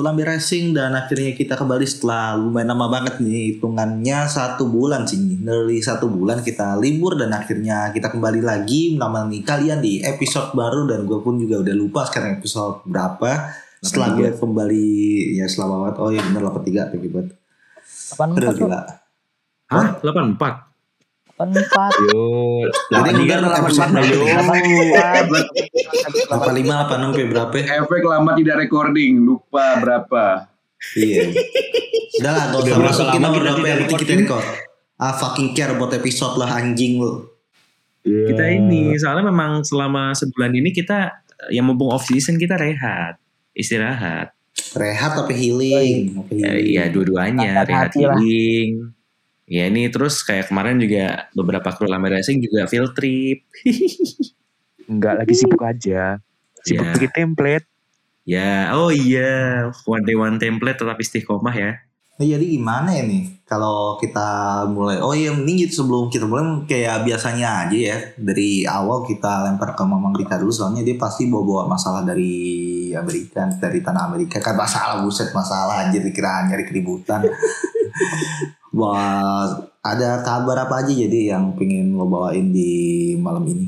Lambe Racing dan akhirnya kita kembali setelah lumayan lama banget nih hitungannya satu bulan sih. Dari satu bulan kita libur dan akhirnya kita kembali lagi menemani kalian di episode baru dan gue pun juga udah lupa sekarang episode berapa. Setelah gue kembali ya selama banget. Oh ya bener 83 tapi buat 84 gila. Hah? 84? 84 Yo, jadi udah episode Ayo. berapa 85 86 berapa? Efek lama tidak recording, lupa berapa. iya. Udah lah gak usah nomor kita berapa tidak yang kita record. Ah fucking care buat episode lah anjing lu Kita ini soalnya memang selama sebulan ini kita yang mumpung off season kita rehat, istirahat. rehat tapi healing? Ya, healing. ya dua-duanya. Rehat healing. Ya ini terus kayak kemarin juga beberapa kru lama racing juga field trip. Enggak lagi sibuk aja. Sibuk Ya. bikin template. Ya, oh iya, one day one template tetap istiqomah ya. Nah, jadi gimana ya nih kalau kita mulai oh iya mending gitu sebelum kita mulai kayak biasanya aja ya dari awal kita lempar ke Mamang Rika dulu soalnya dia pasti bawa-bawa masalah dari Amerika dari tanah Amerika kan masalah buset masalah anjir dikira nyari keributan Wah, ada kabar apa aja jadi yang pengen lo bawain di malam ini?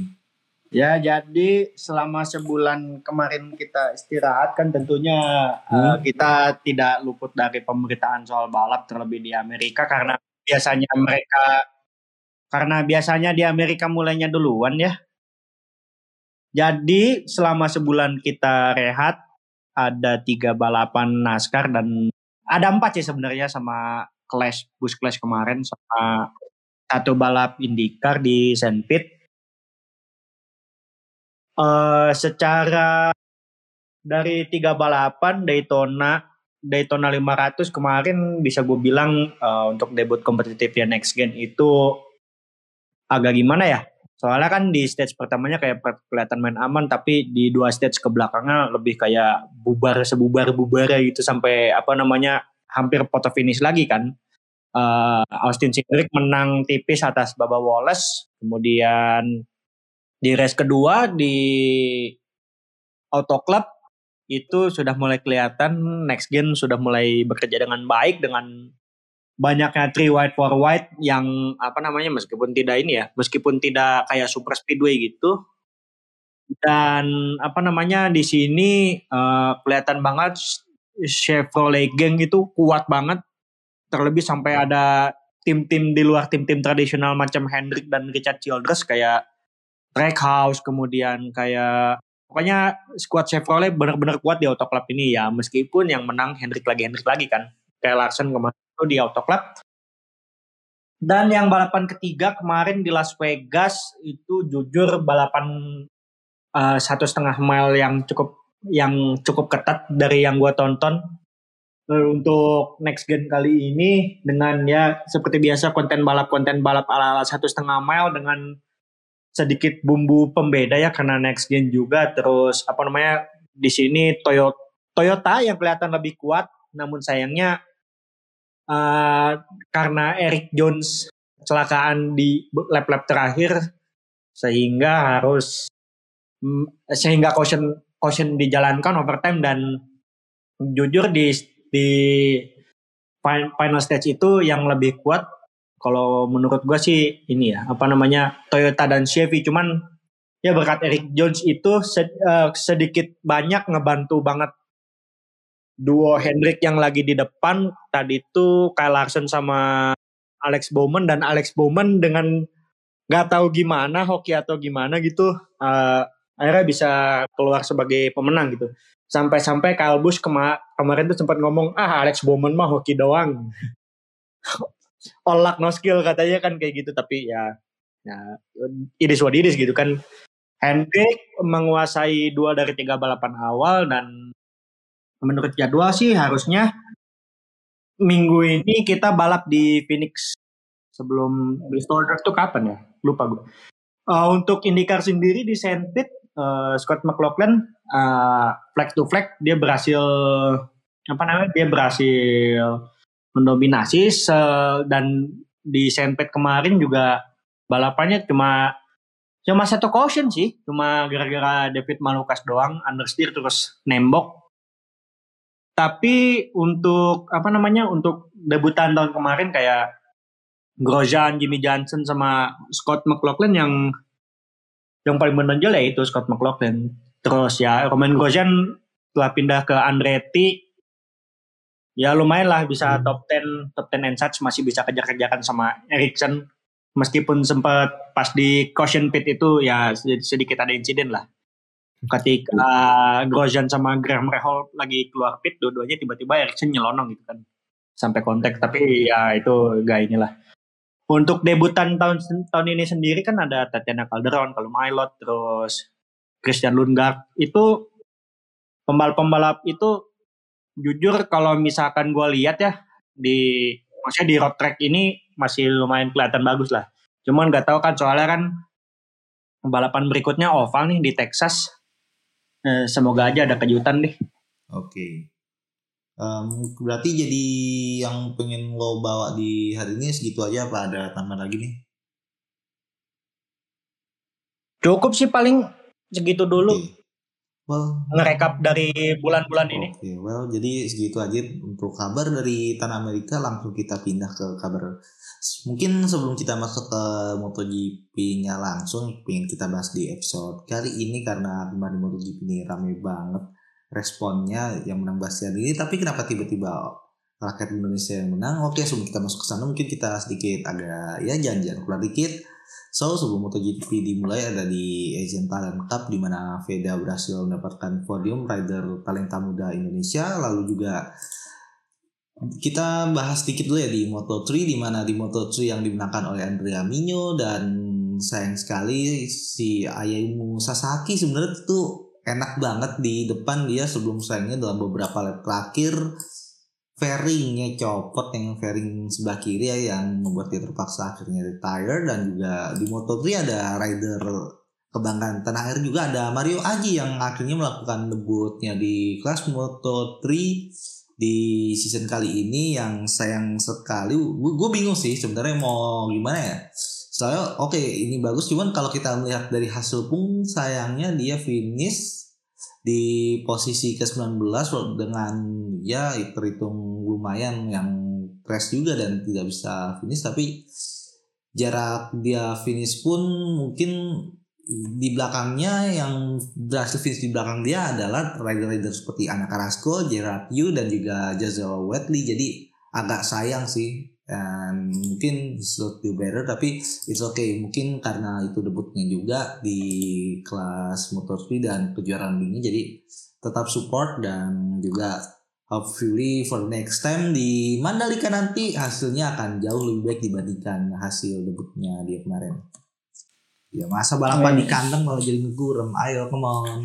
Ya jadi selama sebulan kemarin kita istirahat kan tentunya Hmm. eh, kita tidak luput dari pemberitaan soal balap terlebih di Amerika karena biasanya mereka karena biasanya di Amerika mulainya duluan ya. Jadi selama sebulan kita rehat ada tiga balapan NASCAR dan ada empat sih sebenarnya sama Clash bus Clash kemarin sama satu balap IndyCar di St. Pete eh secara dari tiga balapan Daytona Daytona 500 kemarin bisa gue bilang eh, untuk debut kompetitifnya next gen itu agak gimana ya soalnya kan di stage pertamanya kayak kelihatan main aman tapi di dua stage ke belakangnya lebih kayak bubar sebubar bubar gitu sampai apa namanya hampir foto finish lagi kan. Eh, Austin Cindric menang tipis atas Baba Wallace kemudian di race kedua di Auto Club itu sudah mulai kelihatan next gen sudah mulai bekerja dengan baik dengan banyaknya three wide four wide yang apa namanya meskipun tidak ini ya meskipun tidak kayak super speedway gitu. Dan apa namanya di sini eh, kelihatan banget Chevrolet Gang itu kuat banget. Terlebih sampai ada tim-tim di luar tim-tim tradisional macam Hendrick dan Richard Childress kayak Trackhouse kemudian kayak pokoknya squad Chevrolet benar-benar kuat di Auto Club ini. Ya meskipun yang menang Hendrick lagi Hendrick lagi kan. Kayak Larson kemarin itu di Auto Club dan yang balapan ketiga kemarin di Las Vegas itu jujur balapan eh, satu setengah mile yang cukup yang cukup ketat dari yang gua tonton. Eh, untuk next gen kali ini dengan ya seperti biasa konten balap konten balap ala ala satu setengah mile dengan sedikit bumbu pembeda ya karena next gen juga. Terus apa namanya di sini Toyota Toyota yang kelihatan lebih kuat namun sayangnya eh, karena Eric Jones kecelakaan di lap-lap terakhir sehingga harus mm, sehingga caution caution dijalankan overtime dan jujur di di fin- final stage itu yang lebih kuat kalau menurut gua sih ini ya apa namanya Toyota dan Chevy. Cuman ya berkat Eric Jones itu eh, sedikit banyak ngebantu banget duo Hendrick yang lagi di depan. Tadi itu Kyle Larson sama Alex Bowman dan Alex Bowman dengan nggak tahu gimana hoki atau gimana gitu eh, akhirnya bisa keluar sebagai pemenang gitu. Sampai-sampai Kyle Busch kema- kemarin tuh sempat ngomong ah Alex Bowman mah hoki doang. Luck no skill katanya kan kayak gitu. Tapi ya ya it is what it is gitu kan. Hendrick menguasai dua dari tiga balapan awal dan menurut jadwal sih harusnya minggu ini kita balap di Phoenix sebelum Bristol Dirt tuh kapan ya? Lupa gue Eh, untuk IndyCar sendiri di St. Eh, Scott McLaughlin eh, flag to flag dia berhasil apa namanya dia berhasil mendominasi se- dan di St. Pete kemarin juga balapannya cuma cuma satu caution sih cuma gara-gara David Malukas doang understeer terus nembok Tapi untuk apa namanya untuk debutan tahun kemarin kayak Grosjean, Jimmy Johnson sama Scott McLaughlin yang yang paling menonjol ya itu Scott McLaughlin. Terus ya Roman Grosjean setelah pindah ke Andretti. Ya lumayan lah bisa top 10 top 10 and such masih bisa kejar-kejaran sama Ericsson meskipun sempat pas di caution pit itu ya sedikit ada insiden lah. Ketika uh, Grosjean sama Graham Rahal lagi keluar pit dua-duanya tiba-tiba Ericsson nyelonong gitu kan. Sampai kontak tapi ya itu gak inilah untuk debutan tahun tahun ini sendiri kan ada Tatiana Calderon kalau Mailot terus Christian Lundgaard itu pembalap-pembalap itu jujur kalau misalkan gue lihat ya di maksudnya di road track ini masih lumayan kelihatan bagus lah cuman nggak tahu kan soalnya kan balapan berikutnya oval nih di Texas Eh, semoga aja ada kejutan deh. Oke. Um, berarti jadi yang pengen lo bawa di hari ini segitu aja apa ada tambahan lagi nih? Cukup sih paling segitu dulu. Oke. Well, Ngerekap dari bulan-bulan ini. Oke, well jadi segitu aja untuk kabar dari Tanah Amerika langsung kita pindah ke kabar mungkin sebelum kita masuk ke MotoGP-nya langsung pengen kita bahas di episode kali ini karena kemarin MotoGP ini rame banget responnya yang menang Bastian ini tapi kenapa tiba-tiba rakyat Indonesia yang menang? Oke sebelum kita masuk ke sana mungkin kita sedikit agak ya janjian keluar dikit. So sebelum MotoGP dimulai ada di Asian Talent Cup di mana Veda berhasil mendapatkan podium rider talenta muda Indonesia. Lalu juga kita bahas sedikit dulu ya di Moto3 di mana di Moto3 yang dimenangkan oleh Andrea Mino dan sayang sekali si Ayumu Sasaki sebenarnya tuh enak banget di depan dia sebelum sayangnya dalam beberapa lap terakhir. Fairingnya copot yang fairing sebelah kiri ya yang membuat dia terpaksa akhirnya retire. Dan juga di Moto3 ada rider kebanggaan tanah air juga ada Mario Aji yang akhirnya melakukan debutnya di kelas Moto3 di season kali ini yang sayang sekali. Gue bingung sih sebenarnya mau gimana ya soalnya oke okay, ini bagus. Cuman kalau kita melihat dari hasil pun sayangnya dia finish di posisi ke-19 dengan ya terhitung lumayan yang crash juga dan tidak bisa finish. Tapi jarak dia finish pun mungkin di belakangnya yang berhasil finish di belakang dia adalah rider-rider seperti Anak Carrasco, Gerard Yu dan juga Joshua Wetley. Jadi agak sayang sih dan mungkin should do better tapi it's okay mungkin karena itu debutnya juga di kelas motor speed dan kejuaraan dunia jadi tetap support dan juga hopefully for next time di Mandalika nanti hasilnya akan jauh lebih baik dibandingkan hasil debutnya dia kemarin. Ya masa balapan di kandang malah jadi ngegurem. Ayo come on.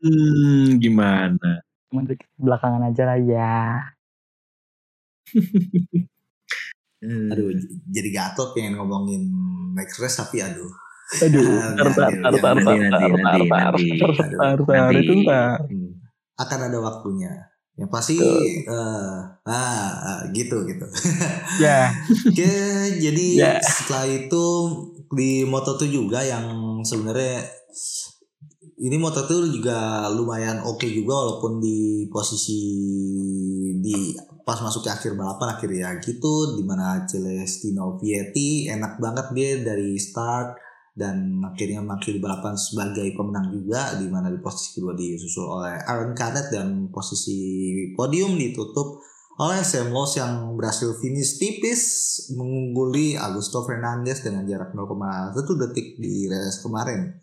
Hmm, gimana? Belakangan aja lah ya. Aduh jadi gatot pengen ngomongin race tapi aduh. Aduh, itu ntar. Akan ada waktunya. Yang pasti eh ah, gitu gitu. Ya, Oke, jadi Ya. setelah itu di Moto2 juga yang sebenarnya ini Moto2 juga lumayan oke juga walaupun di posisi di pas masuk ke akhir balapan akhir ya gitu di mana Celestino Vietti enak banget dia dari start dan akhirnya mengakhiri balapan sebagai pemenang juga di mana di posisi kedua disusul oleh Aaron Canet dan posisi podium ditutup oleh Sam Lowe yang berhasil finish tipis mengungguli Augusto Fernandez dengan jarak 0,1 detik di race kemarin.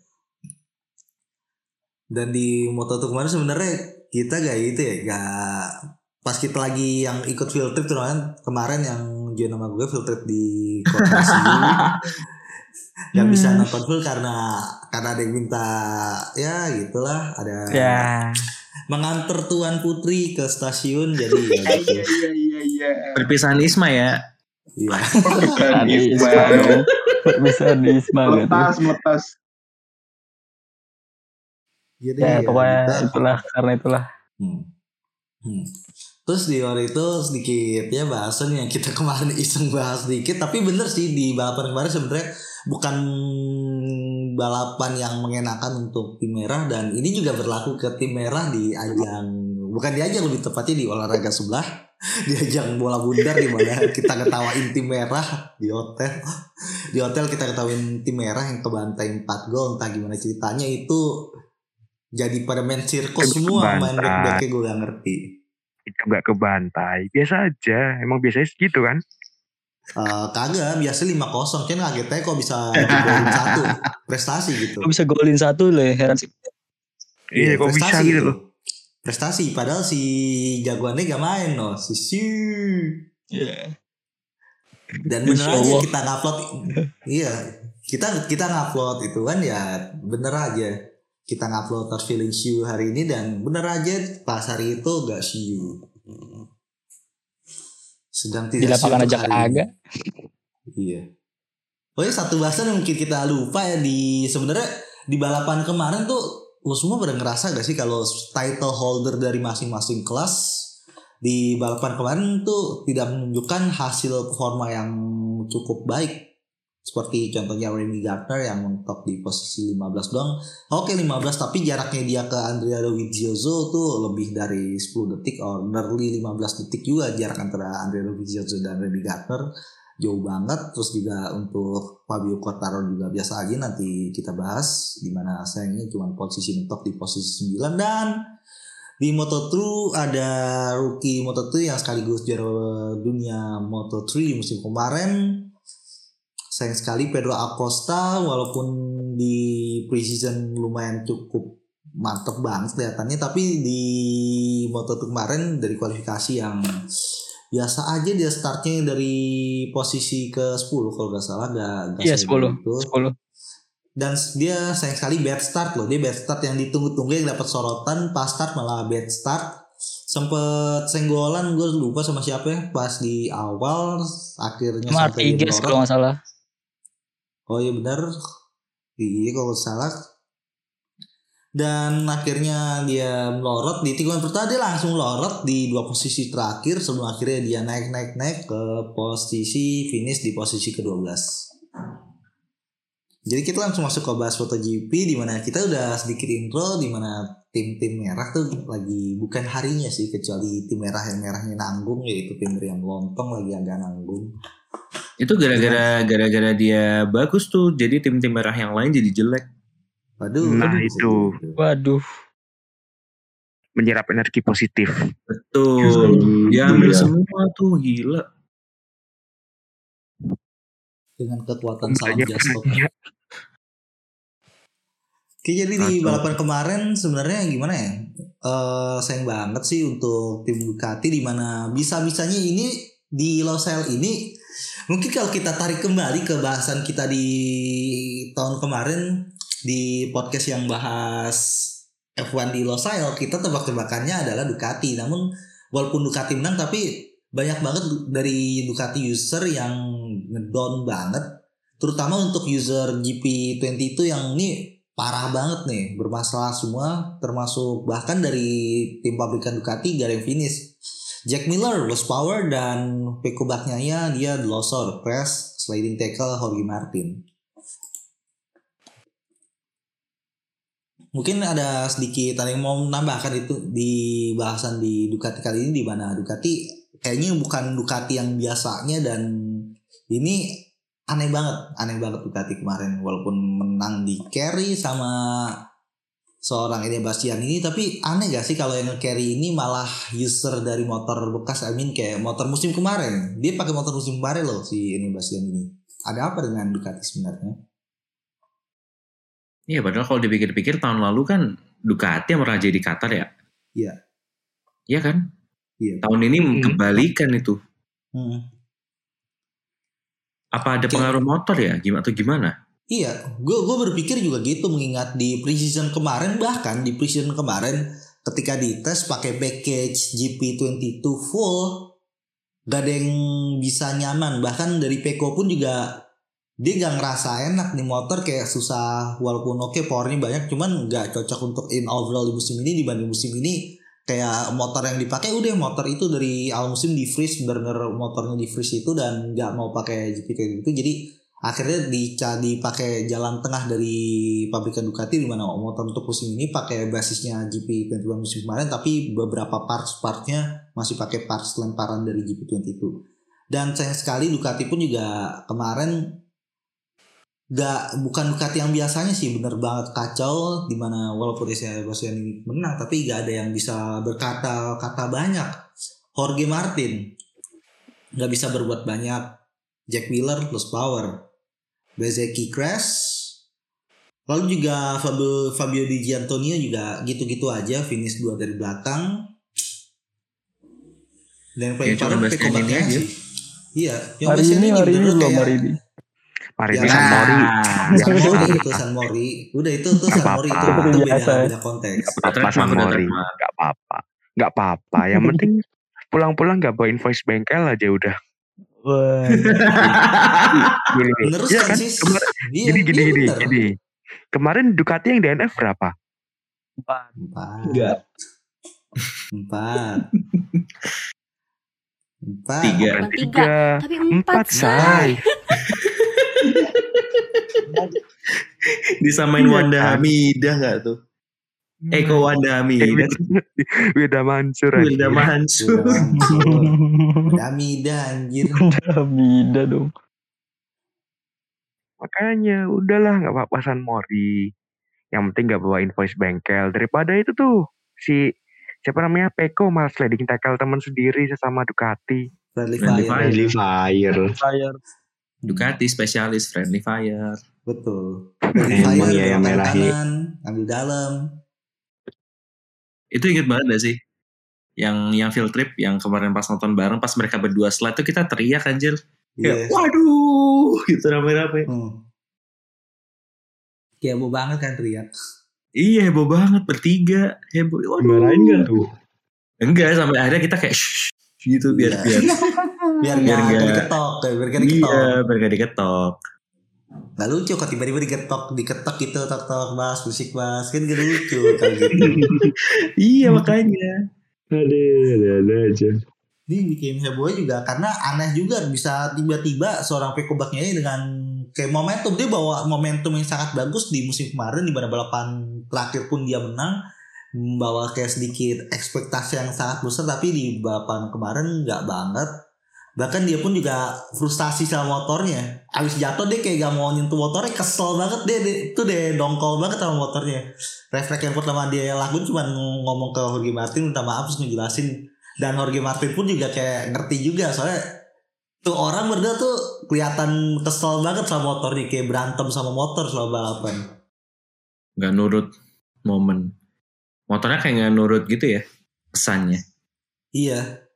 Dan di Moto2 kemarin sebenarnya kita gak gitu ya, gak pas kita lagi yang ikut field trip tuh kan kemarin yang join nama gue field trip di kota Siu gak bisa nonton full karena karena ada yang minta ya gitulah ada ya. mengantar tuan putri ke stasiun jadi ya gitu. Iya iya iya. Perpisahan Isma ya. Iya. Isma. Di Isma gitu. Meletas meletas. Jadi Ya, pokoknya kita- itulah karena itulah. Hmm. Hmm. Terus di hari itu sedikit ya bahasan yang kita kemarin iseng bahas sedikit tapi bener sih di balapan kemarin sebenarnya bukan balapan yang mengenakan untuk tim merah dan ini juga berlaku ke tim merah di ajang bukan di ajang lebih tepatnya di olahraga sebelah di ajang bola bundar di mana kita ketawain tim merah di hotel di hotel kita ketawain tim merah yang kebantai 4 gol entah gimana ceritanya itu jadi pada main sirkus semua main Kebantai. back backnya gue gak ngerti Itu nggak kebantai. Biasa aja. Emang biasanya segitu kan? Eh, kagak biasa 5-0 kan kagetnya kok bisa golin satu prestasi gitu Kok bisa golin satu loh heran sih. Iya, kok bisa prestasi gitu itu. loh. Prestasi padahal si jagoannya gak main loh, si Siu. Iya. Dan bener Insya aja Allah. kita ngupload iya, kita kita ngupload itu kan ya bener aja. Kita ngupload Not Feeling Siu hari ini dan bener aja pas hari itu gak Siu. Sedang Di tidak lapangan siu aja kagak. Iya. Oh ya satu bahasan yang mungkin kita lupa ya di sebenarnya di balapan kemarin tuh lo semua pada ngerasa gak sih kalau title holder dari masing-masing kelas di balapan kemarin tuh tidak menunjukkan hasil performa yang cukup baik seperti contohnya Remy Gardner yang mentok di posisi 15 doang. Oke 15 tapi jaraknya dia ke Andrea Dovizioso tuh lebih dari 10 detik or nearly 15 detik juga jarak antara Andrea Dovizioso dan Remy Gardner. Jauh banget. Terus juga untuk Fabio Quartararo juga biasa aja nanti kita bahas di mana sayangnya cuma posisi mentok di posisi 9 dan di Moto2 ada rookie Moto2 yang sekaligus juara dunia Moto3 musim kemarin sayang sekali Pedro Acosta walaupun di preseason lumayan cukup mantep banget kelihatannya tapi di Moto2 kemarin dari kualifikasi yang biasa aja dia startnya dari posisi ke 10 kalau nggak salah gak, gak Iya, sehebat 10. itu. 10. dan dia sayang sekali bad start loh dia bad start yang ditunggu-tunggu yang dapat sorotan pas start malah bad start sempet senggolan gue lupa sama siapa ya pas di awal akhirnya melorot. kalau nggak salah. Oh iya benar. Iya kalau salah. Dan akhirnya dia melorot di tikungan pertama dia langsung melorot di dua posisi terakhir sebelum akhirnya dia naik naik naik ke posisi finish di posisi ke-12. Jadi kita langsung masuk ke bahas MotoGP di mana kita udah sedikit intro di mana tim-tim merah tuh lagi bukan harinya sih kecuali tim merah yang merahnya nanggung yaitu tim yang lontong lagi agak nanggung. Itu gara-gara gara-gara dia bagus tuh. Jadi tim-tim merah yang lain jadi jelek. Waduh, Nah, waduh, itu. Waduh. Menyerap energi positif. Betul. Dia ambil Iya. semua tuh gila. dengan kekuatan salam banyak. Oke jadi di balapan kemarin sebenarnya gimana ya? Eh sayang banget sih untuk tim Ducati di mana bisa-bisanya ini di Losail ini mungkin kalau kita tarik kembali ke bahasan kita di tahun kemarin di podcast yang bahas F1 di Losail kita tebak-tebakannya adalah Ducati. Namun walaupun Ducati menang tapi banyak banget dari Ducati user yang ngedown banget. Terutama untuk user GP22 yang ini parah banget nih bermasalah semua termasuk bahkan dari tim pabrikan Ducati gak ada yang finish Jack Miller lost power dan Peko Bagnaia dia lost out crash sliding tackle Jorge Martin. Mungkin ada sedikit yang mau menambahkan itu di bahasan di Ducati kali ini di mana Ducati kayaknya bukan Ducati yang biasanya dan ini aneh banget aneh banget Ducati kemarin walaupun menang di carry sama seorang Ede Bastian ini tapi aneh gak sih kalau yang carry ini malah user dari motor bekas I mean kayak motor musim kemarin dia pakai motor musim kemarin loh si Ede Bastian ini ada apa dengan Ducati sebenarnya Iya padahal kalau dipikir-pikir tahun lalu kan Ducati yang meraja di Qatar ya. Iya. Iya kan? Iya. Tahun ini Hmm. kebalikan itu. Hmm. Apa ada pengaruh motor ya? Gimana atau gimana? Iya, gue gue berpikir juga gitu mengingat di preseason kemarin bahkan di preseason kemarin ketika dites pakai package GP22 full gak ada yang bisa nyaman bahkan dari Peko pun juga dia gak ngerasa enak nih motor kayak susah walaupun oke powernya banyak cuman gak cocok untuk in overall di musim ini dibanding musim ini kayak motor yang dipakai udah motor itu dari awal musim di freeze bener-bener motornya di freeze itu dan gak mau pakai GP22 jadi akhirnya dica- dipakai jalan tengah dari pabrikan Ducati di mana motor untuk musim ini pakai basisnya GP21 musim kemarin tapi beberapa parts-partnya masih pakai parts lemparan dari GP22 dan sayang sekali Ducati pun juga kemarin gak bukan Ducati yang biasanya sih bener banget kacau di mana walaupun Sebastian ini menang tapi gak ada yang bisa berkata kata banyak. Jorge Martin nggak bisa berbuat banyak. Jack Miller plus power. Bezeki Crash lalu juga Fabio, Fabio Di Giantonio juga gitu-gitu aja finish dua dari belakang. Dan yang paling Ya, parah Peko aja. sih iya yang Hari ini, hari ini belum hari ini. Mari Ya. di San Mori. San Mori itu San Mori udah itu tuh San Mori itu, apa-apa. itu beda, beda konteks Apa Trademark, San Mori. Gak apa-apa. Gak apa-apa. Yang penting pulang-pulang gak bawa invoice bengkel aja udah. Wah, Dulu. Terus Iya kan, kan? Kemar- Iya, gini gini iya gini gini. Kemarin Ducati yang DNF berapa? empat. Empat. Enggak. Empat. Empat. Tiga, tiga. tapi Empat, empat, say. Disamain Iya, Wanda kan? Hamidah nggak tuh? Eh kok Wanda Hamidah? Wida Mansur. Wilda Mansur. Damida anjir. Udah beda dong. Makanya udahlah nggak apa-apa San Mori. Yang penting nggak bawa invoice bengkel daripada itu tuh si siapa namanya Peko malah sliding tackle teman sendiri sesama Ducati. Friendly Friendly fire. fire. Fire. Ducati spesialis friendly fire. Betul. Friendly Emang fire. ya yang kanan, ambil dalam. Itu inget banget gak sih? Yang yang field trip yang kemarin pas nonton bareng pas mereka berdua slide tuh kita teriak anjir. Iya. Kayak waduh gitu rame-rame. Hmm. Kayak mau banget kan teriak. Iya heboh banget bertiga heboh. Waduh. Marahin gak tuh? Enggak sampai akhirnya kita kayak shh gitu biar Iya. biar Biar Biar gak nggak- diketok. kayak Biar gak diketok. iya biar gak diketok. Gak lucu kok tiba-tiba diketok. Diketok gitu. Tok-tok bas. Musik bas. Kan gak lucu. Kalau gitu. iya makanya. Ada, ada, ada aja. Ini bikin heboh juga karena aneh juga bisa tiba-tiba seorang Peko Bagnaya dengan kayak momentum dia bawa momentum yang sangat bagus di musim kemarin di mana balapan terakhir pun dia menang membawa kayak sedikit ekspektasi yang sangat besar tapi di balapan kemarin nggak banget bahkan dia pun juga frustasi sama motornya. Abis jatuh dia kayak gak mau nyentuh motornya kesel banget dia, dia itu deh dongkol banget sama motornya. Refleks yang pertama dia lakuin cuma ngomong ke Jorge Martin minta maaf terus ngejelasin. Dan Jorge Martin pun juga kayak ngerti juga soalnya tuh orang berdua tuh kelihatan kesel banget sama motornya kayak berantem sama motor selama balapan. Gak nurut momen. Motornya kayak gak nurut gitu ya pesannya. iya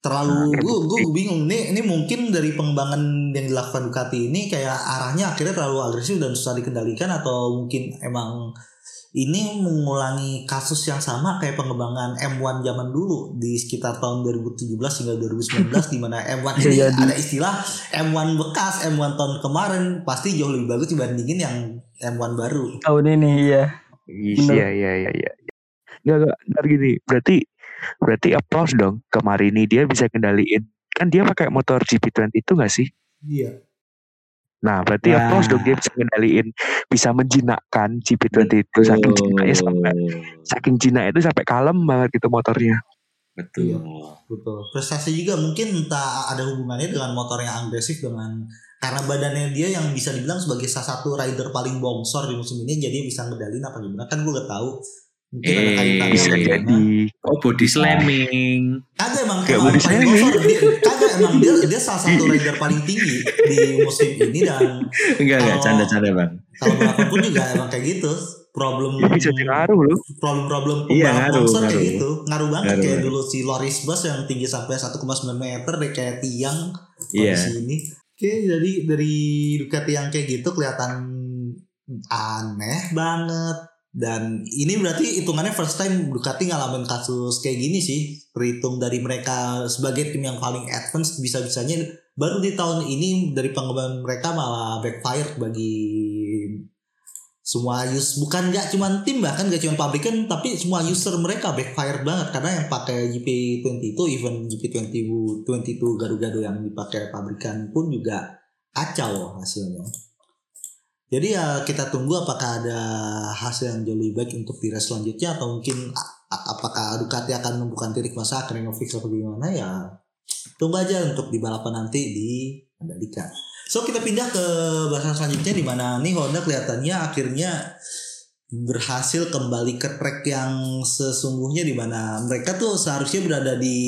terlalu gue gue bingung nih ini mungkin dari pengembangan yang dilakukan Ducati ini kayak arahnya akhirnya terlalu agresif dan susah dikendalikan atau mungkin emang ini mengulangi kasus yang sama kayak pengembangan M1 zaman dulu di sekitar tahun 2017 hingga 2019 di mana M1 Bisa ini jadi. ada istilah M1 bekas M1 tahun kemarin pasti jauh lebih bagus dibandingin yang M1 baru. Tahun ini ya. Iya iya iya iya. Enggak enggak ntar gini. Berarti berarti applause dong ke Marini dia bisa kendaliin. Kan dia pakai motor GP20 itu gak sih? Iya. Nah, berarti Nah. applause dong dia bisa kendaliin, bisa menjinakkan GP20 itu saking jinaknya sampai saking jinak itu sampai kalem banget gitu motornya. Betul. Betul. Prestasi juga mungkin entah ada hubungannya dengan motor yang agresif dengan karena badannya dia yang bisa dibilang sebagai salah satu rider paling bongsor di musim ini jadi bisa ngedalin apa gimana kan gue gak tahu mungkin Eh, Bisa jadi. Oh body slamming. kagak emang Kayak emang body paling slamming. kagak emang dia dia salah satu rider paling tinggi di musim ini dan Enggak enggak canda-canda bang. kalau balapan pun juga emang kayak gitu problem Ya, bisa ngaruh loh. problem-problem Iya, pembalap ngaruh, bongsor kayak ngaruh. gitu ngaruh banget Ngaruh, kayak ngaruh. dulu si Loris Bus yang tinggi sampai 1,9 meter deh kayak tiang Iya. kondisi ini oke jadi dari Ducati yang kayak gitu kelihatan aneh banget dan ini berarti hitungannya first time Ducati ngalamin kasus kayak gini sih terhitung dari mereka sebagai tim yang paling advance bisa-bisanya baru di tahun ini dari pengembangan mereka malah backfire bagi semua use bukan nggak cuma tim bahkan nggak cuma pabrikan tapi semua user mereka backfire banget karena yang pakai GP20 itu even GP20 22 gado-gado yang dipakai pabrikan pun juga kacau hasilnya. Jadi ya kita tunggu apakah ada hasil yang jauh lebih baik untuk di race selanjutnya atau mungkin apakah Ducati akan membuka titik masa akhirnya fix atau gimana ya tunggu aja untuk di balapan nanti di Mandalika. So kita pindah ke bahasan selanjutnya di mana nih Honda kelihatannya akhirnya berhasil kembali ke track yang sesungguhnya di mana mereka tuh seharusnya berada di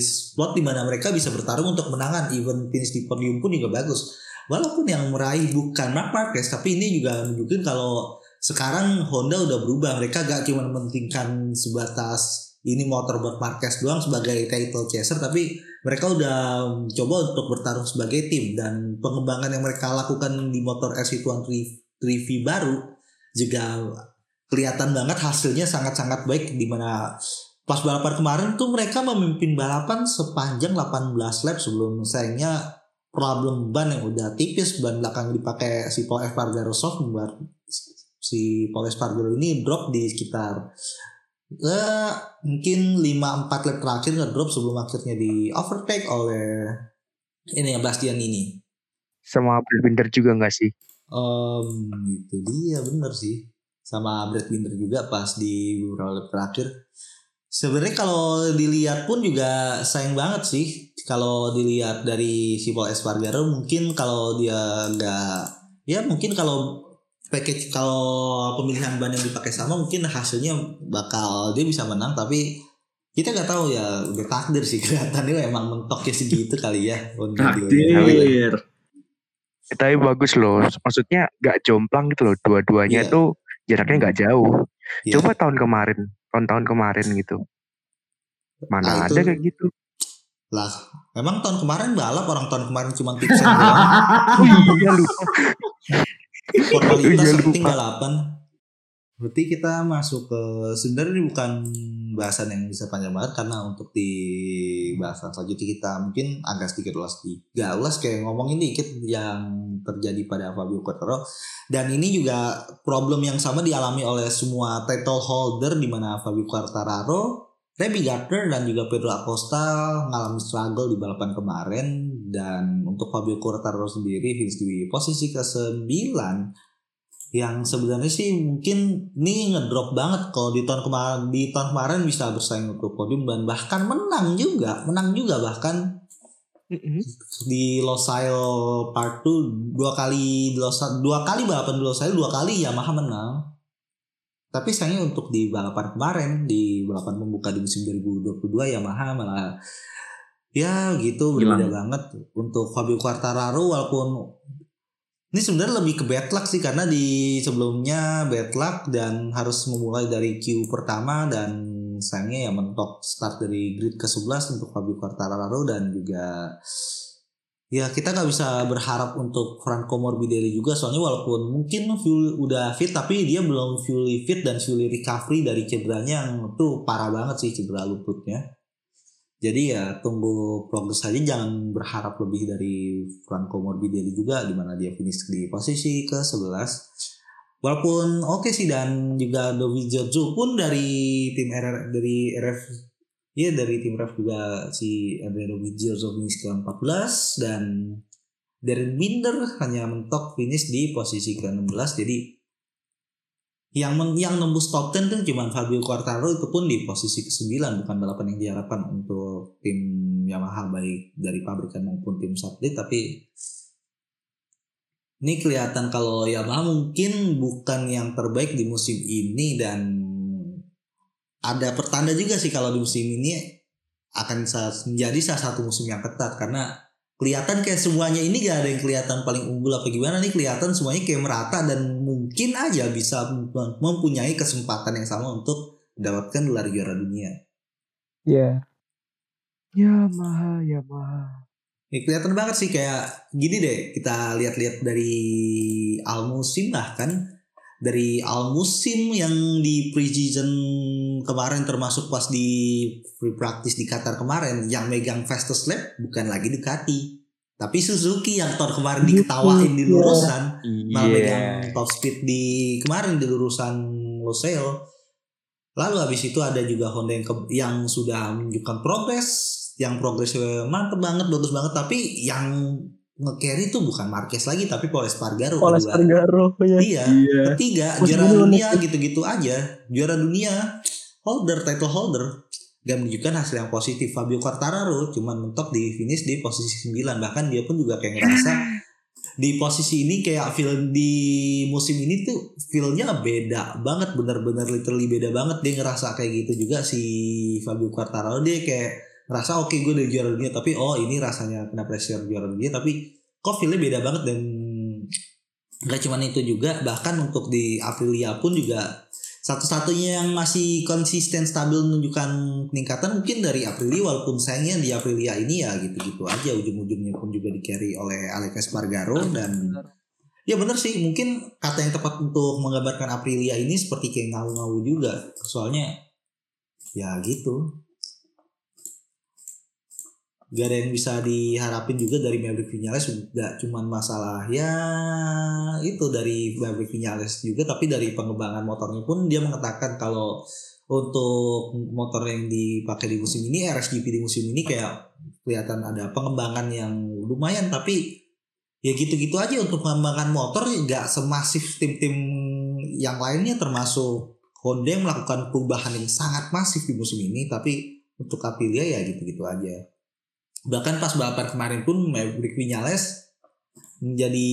spot di mana mereka bisa bertarung untuk menangan even finish di podium pun juga bagus walaupun yang meraih bukan Mark Marquez tapi ini juga menunjukkan kalau sekarang Honda udah berubah. Mereka gak cuma mementingkan sebatas ini motor buat Marquez doang sebagai title chaser tapi mereka udah coba untuk bertarung sebagai tim. Dan pengembangan yang mereka lakukan di motor RC1 3V baru juga kelihatan banget hasilnya sangat-sangat baik di mana pas balapan kemarin tuh mereka memimpin balapan sepanjang 18 lap sebelum sayangnya problem ban yang udah tipis ban belakang dipakai si Paul Espargaro soft membuat si Paul Espargaro ini drop di sekitar eh, mungkin 5-4 lap terakhir ngedrop sebelum akhirnya di overtake oleh ini yang Bastian ini Sama Brad Binder juga nggak sih? Om itu dia bener sih sama Brad Binder juga pas di beberapa lap terakhir. Sebenarnya kalau dilihat pun juga sayang banget sih kalau dilihat dari si Paul Espargaro mungkin kalau dia nggak ya mungkin kalau package kalau pemilihan ban yang dipakai sama mungkin hasilnya bakal dia bisa menang tapi kita nggak tahu ya udah takdir sih kelihatannya emang mentoknya segitu kali ya untuk dia. Takdir. Tapi bagus loh. Maksudnya nggak jomplang gitu loh. Dua-duanya Iya. tuh jaraknya nggak jauh. Iya. Coba tahun kemarin, tahun-tahun kemarin gitu. Mana itu- ada kayak gitu? Lah, emang tahun kemarin balap orang tahun kemarin cuma tipsen doang. Iya lupa. Formalitas Iya, penting balapan. Berarti kita masuk ke sebenarnya ini bukan bahasan yang bisa panjang banget karena untuk di bahasan selanjutnya kita mungkin agak sedikit ulas tiga ulas kayak ngomongin dikit yang terjadi pada Fabio Quartararo. Dan ini juga problem yang sama dialami oleh semua title holder di mana Fabio Quartararo Remy Gardner dan juga Pedro Acosta mengalami struggle di balapan kemarin. Dan untuk Fabio Quartararo sendiri finish di posisi ke-9 yang sebenarnya sih mungkin ini ngedrop banget kalau di tahun kemarin di tahun kemarin bisa bersaing untuk podium dan bahkan menang juga menang juga bahkan. Di Losail Part 2 dua kali di Losail, dua kali balapan di Losail dua kali Yamaha menang. Tapi sayangnya untuk di balapan kemarin di balapan pembuka di musim 2022 Yamaha malah ya gitu berbeda banget. Untuk Fabio Quartararo walaupun ini sebenarnya lebih ke bad luck sih karena di sebelumnya bad luck dan harus memulai dari Q pertama dan sayangnya ya mentok start dari grid ke-11 untuk Fabio Quartararo dan juga ya kita nggak bisa berharap untuk Franco Morbidelli juga soalnya walaupun mungkin full udah fit tapi dia belum fully fit dan fully recovery dari cederanya yang tuh parah banget sih cedera lututnya jadi ya tunggu progres aja jangan berharap lebih dari Franco Morbidelli juga di mana dia finish di posisi ke-11 walaupun oke sih dan juga Dovizioso pun dari tim RR dari RF ya dari tim RF juga si Andrea Dovizioso finish ke-14 dan Darren Binder hanya mentok finish di posisi ke-16 jadi yang men- yang nembus top 10 tuh cuma Fabio Quartararo itu pun di posisi ke-9 bukan balapan yang diharapkan untuk tim Yamaha baik dari pabrikan maupun tim satelit tapi ini kelihatan kalau Yamaha mungkin bukan yang terbaik di musim ini dan ada pertanda juga sih kalau di musim ini akan menjadi salah satu musim yang ketat karena kelihatan kayak semuanya ini gak ada yang kelihatan paling unggul apa gimana nih kelihatan semuanya kayak merata dan mungkin aja bisa mem- mempunyai kesempatan yang sama untuk mendapatkan gelar juara dunia. Iya. Yamaha, Yamaha. Ya, kelihatan banget sih kayak gini deh kita lihat-lihat dari al musim bahkan dari al musim yang di preseason kemarin termasuk pas di free practice di Qatar kemarin yang megang fastest lap bukan lagi Ducati tapi Suzuki yang tahun kemarin diketawain di lurusan malah Iya. megang top speed di kemarin di lurusan Losail. Lalu habis itu ada juga Honda yang, ke- yang sudah menunjukkan progres, yang progresnya mantep banget, bagus banget. Tapi yang nge-carry tuh bukan Marquez lagi tapi Paul Espargaro Paul. Espargaro ya. Iya. Ketiga Musim juara dunia gitu-gitu aja. Juara dunia holder title holder. Gak menunjukkan hasil yang positif. Fabio Quartararo cuman mentok di finish di posisi 9 bahkan dia pun juga kayak ngerasa di posisi ini kayak feel di musim ini tuh feelnya beda banget bener-bener literally beda banget. Dia ngerasa kayak gitu juga si Fabio Quartararo. Dia kayak ngerasa oke gue udah juara dunia tapi oh ini rasanya kena pressure juara dunia. Tapi kok feelnya beda banget dan nggak cuman itu juga bahkan untuk di Aprilia pun juga satu-satunya yang masih konsisten stabil menunjukkan peningkatan mungkin dari Aprilia walaupun sayangnya di Aprilia ini ya gitu-gitu aja ujung-ujungnya pun juga di carry oleh Alex Espargaro dan ya bener sih mungkin kata yang tepat untuk menggambarkan Aprilia ini seperti kayak ngau-ngau juga soalnya ya gitu gak ada yang bisa diharapin juga dari Maverick Vinales gak cuman masalah ya itu dari Maverick Vinales juga tapi dari pengembangan motornya pun dia mengatakan kalau untuk motor yang dipakai di musim ini RSGP di musim ini kayak kelihatan ada pengembangan yang lumayan tapi ya gitu-gitu aja untuk pengembangan motor gak semasif tim-tim yang lainnya termasuk Honda yang melakukan perubahan yang sangat masif di musim ini tapi untuk Aprilia ya gitu-gitu aja bahkan pas balapan kemarin pun Maverick Vinales menjadi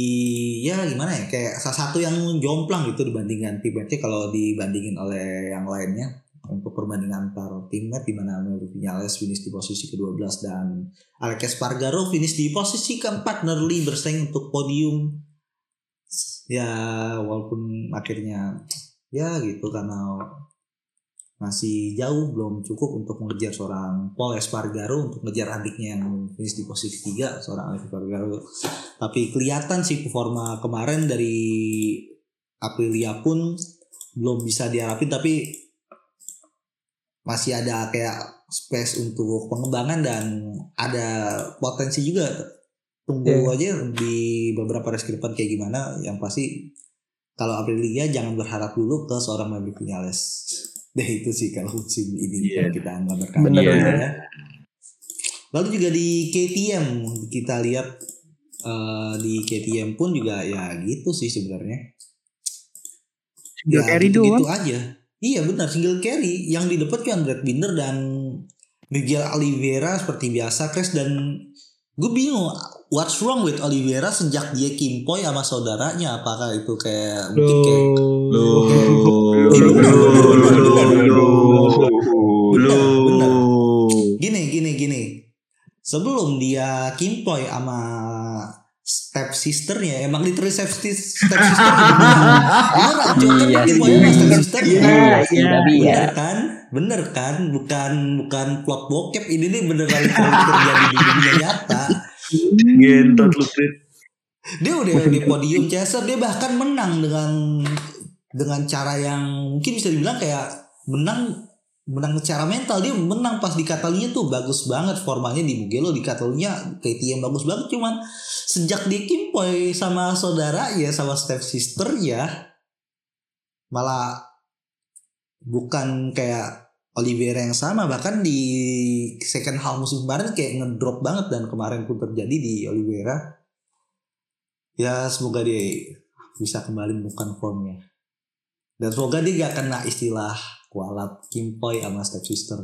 ya gimana ya kayak salah satu yang jomplang gitu dibandingkan teammatenya kalau dibandingin oleh yang lainnya. Untuk perbandingan antar teammate di mana Maverick Vinales finish di posisi ke-12 dan Alex Espargaro finish di posisi keempat nearly bersaing untuk podium. Ya walaupun akhirnya ya gitu karena masih jauh belum cukup untuk mengejar seorang Paul Espargaro untuk mengejar adiknya yang finish di posisi ketiga seorang Alex Espargaro. Tapi kelihatan sih performa kemarin dari Aprilia pun belum bisa diharapin tapi masih ada kayak space untuk pengembangan dan ada potensi juga. Tunggu aja di beberapa race ke depan kayak gimana yang pasti kalau Aprilia jangan berharap dulu ke seorang Maverick Vinales deh itu sih kalau musim ini Iya. kalau kita gambarkan Bener, Ya. bener. lalu juga di KTM kita lihat eh, di KTM pun juga ya gitu sih sebenarnya. Single carry gitu, doang. aja. Iya benar single carry. Yang di depan kan Brad Binder dan Miguel Oliveira seperti biasa Chris. Dan gue bingung what's wrong with Oliveira sejak dia kimpoy sama saudaranya? Apakah itu kayak mungkin kayak Bener, bener. Gini, gini, gini. Sebelum dia kimpoy sama step sisternya, emang literally step, sis- step sister. Cuy, kan Iya sama step sisternya. Iya sih, tapi ya. Bener kan? Bener kan? Bukan bukan plot bokep ini nih beneran terjadi di dunia nyata. Gentot lu. Dia udah di podium chaser, dia bahkan menang dengan dengan cara yang mungkin bisa dibilang kayak menang menang secara mental. Dia menang pas di Catalunya tuh bagus banget formanya di Mugello di Catalunya KTM bagus banget. Cuman sejak di Kimpoy sama saudara ya sama step sister ya malah bukan kayak Oliveira yang sama. Bahkan di second half musim kemarin kayak ngedrop banget dan kemarin pun terjadi di Oliveira. Ya semoga dia bisa kembali menemukan formnya. Dan semoga dia gak kena istilah kualat kimpoy sama step sister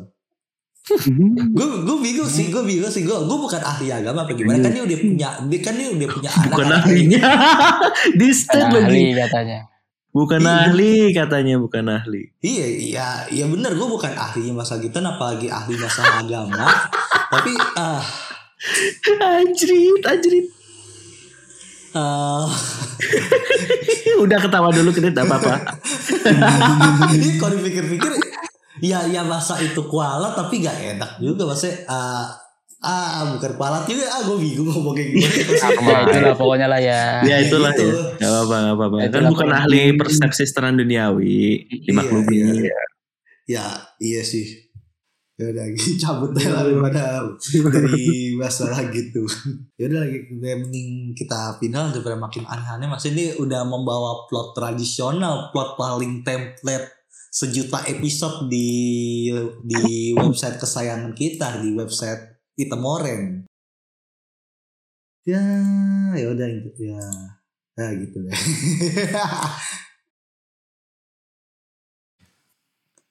gue gue bingung sih gue bingung sih gue gue bukan ahli agama apa gimana kan dia udah punya dia kan dia udah punya anak Bukan ahlinya. Di step lagi. ahli katanya. Bukan Iya. ahli katanya, bukan ahli. Iya, iya, iya bener gue bukan ahlinya masalah gitu, apalagi ahli masalah agama. Tapi ah Anjrit, anjrit. Eh, Udah ketawa dulu Krit, gak apa-apa. ini kalau dipikir-pikir, ya ya masa itu kualat tapi gak enak juga maksudnya. ah ah bukan kualat juga, ah gue bingung ngomongnya gimana. Ya itulah pokoknya lah ya. Ya itulah gitu. ya. Gak apa-apa, gak apa-apa. Kan Itulah bukan ahli persepsi seteran duniawi. Dimaklumi. Iya, Ya iya sih. Ya udah gitu cabut deh lah daripada dari masalah gitu. Ya udah lagi mending kita final daripada makin aneh-aneh. Maksudnya ini udah membawa plot tradisional, plot paling template sejuta episode di di website kesayangan kita di website Itemoren. Ya ya udah ya ya gitu deh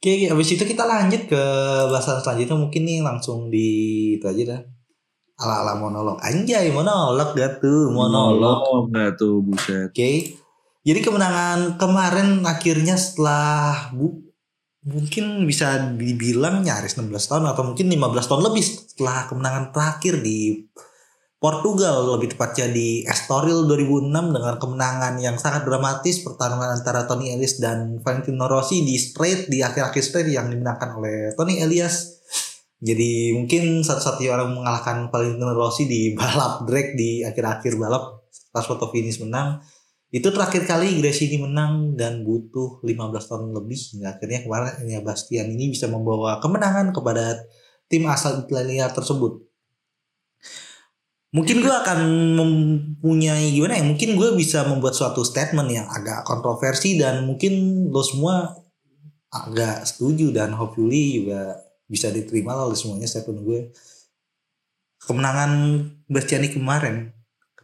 Oke, habis itu kita lanjut ke bahasan selanjutnya mungkin nih langsung di itu aja dah. Ala-ala monolog. Anjay, monolog gak tuh, monolog. Oh, enggak tuh buset. Oke. Jadi kemenangan kemarin akhirnya setelah bu, mungkin bisa dibilang nyaris 16 tahun atau mungkin 15 tahun lebih setelah kemenangan terakhir di Portugal lebih tepatnya di Estoril 2006 dengan kemenangan yang sangat dramatis pertarungan antara Tony Elias dan Valentino Rossi di straight di akhir-akhir straight yang dimenangkan oleh Tony Elias. Jadi mungkin satu-satunya orang mengalahkan Valentino Rossi di balap drag di akhir-akhir balap pas foto finish menang. Itu terakhir kali Gracie ini menang dan butuh 15 tahun lebih hingga akhirnya kemarin ya Bastian ini bisa membawa kemenangan kepada tim asal Italia tersebut. Mungkin gue akan mempunyai gimana ya? Mungkin gue bisa membuat suatu statement yang agak kontroversi dan mungkin lo semua agak setuju dan hopefully juga bisa diterima lah oleh semuanya statement gue. Kemenangan Bastiani kemarin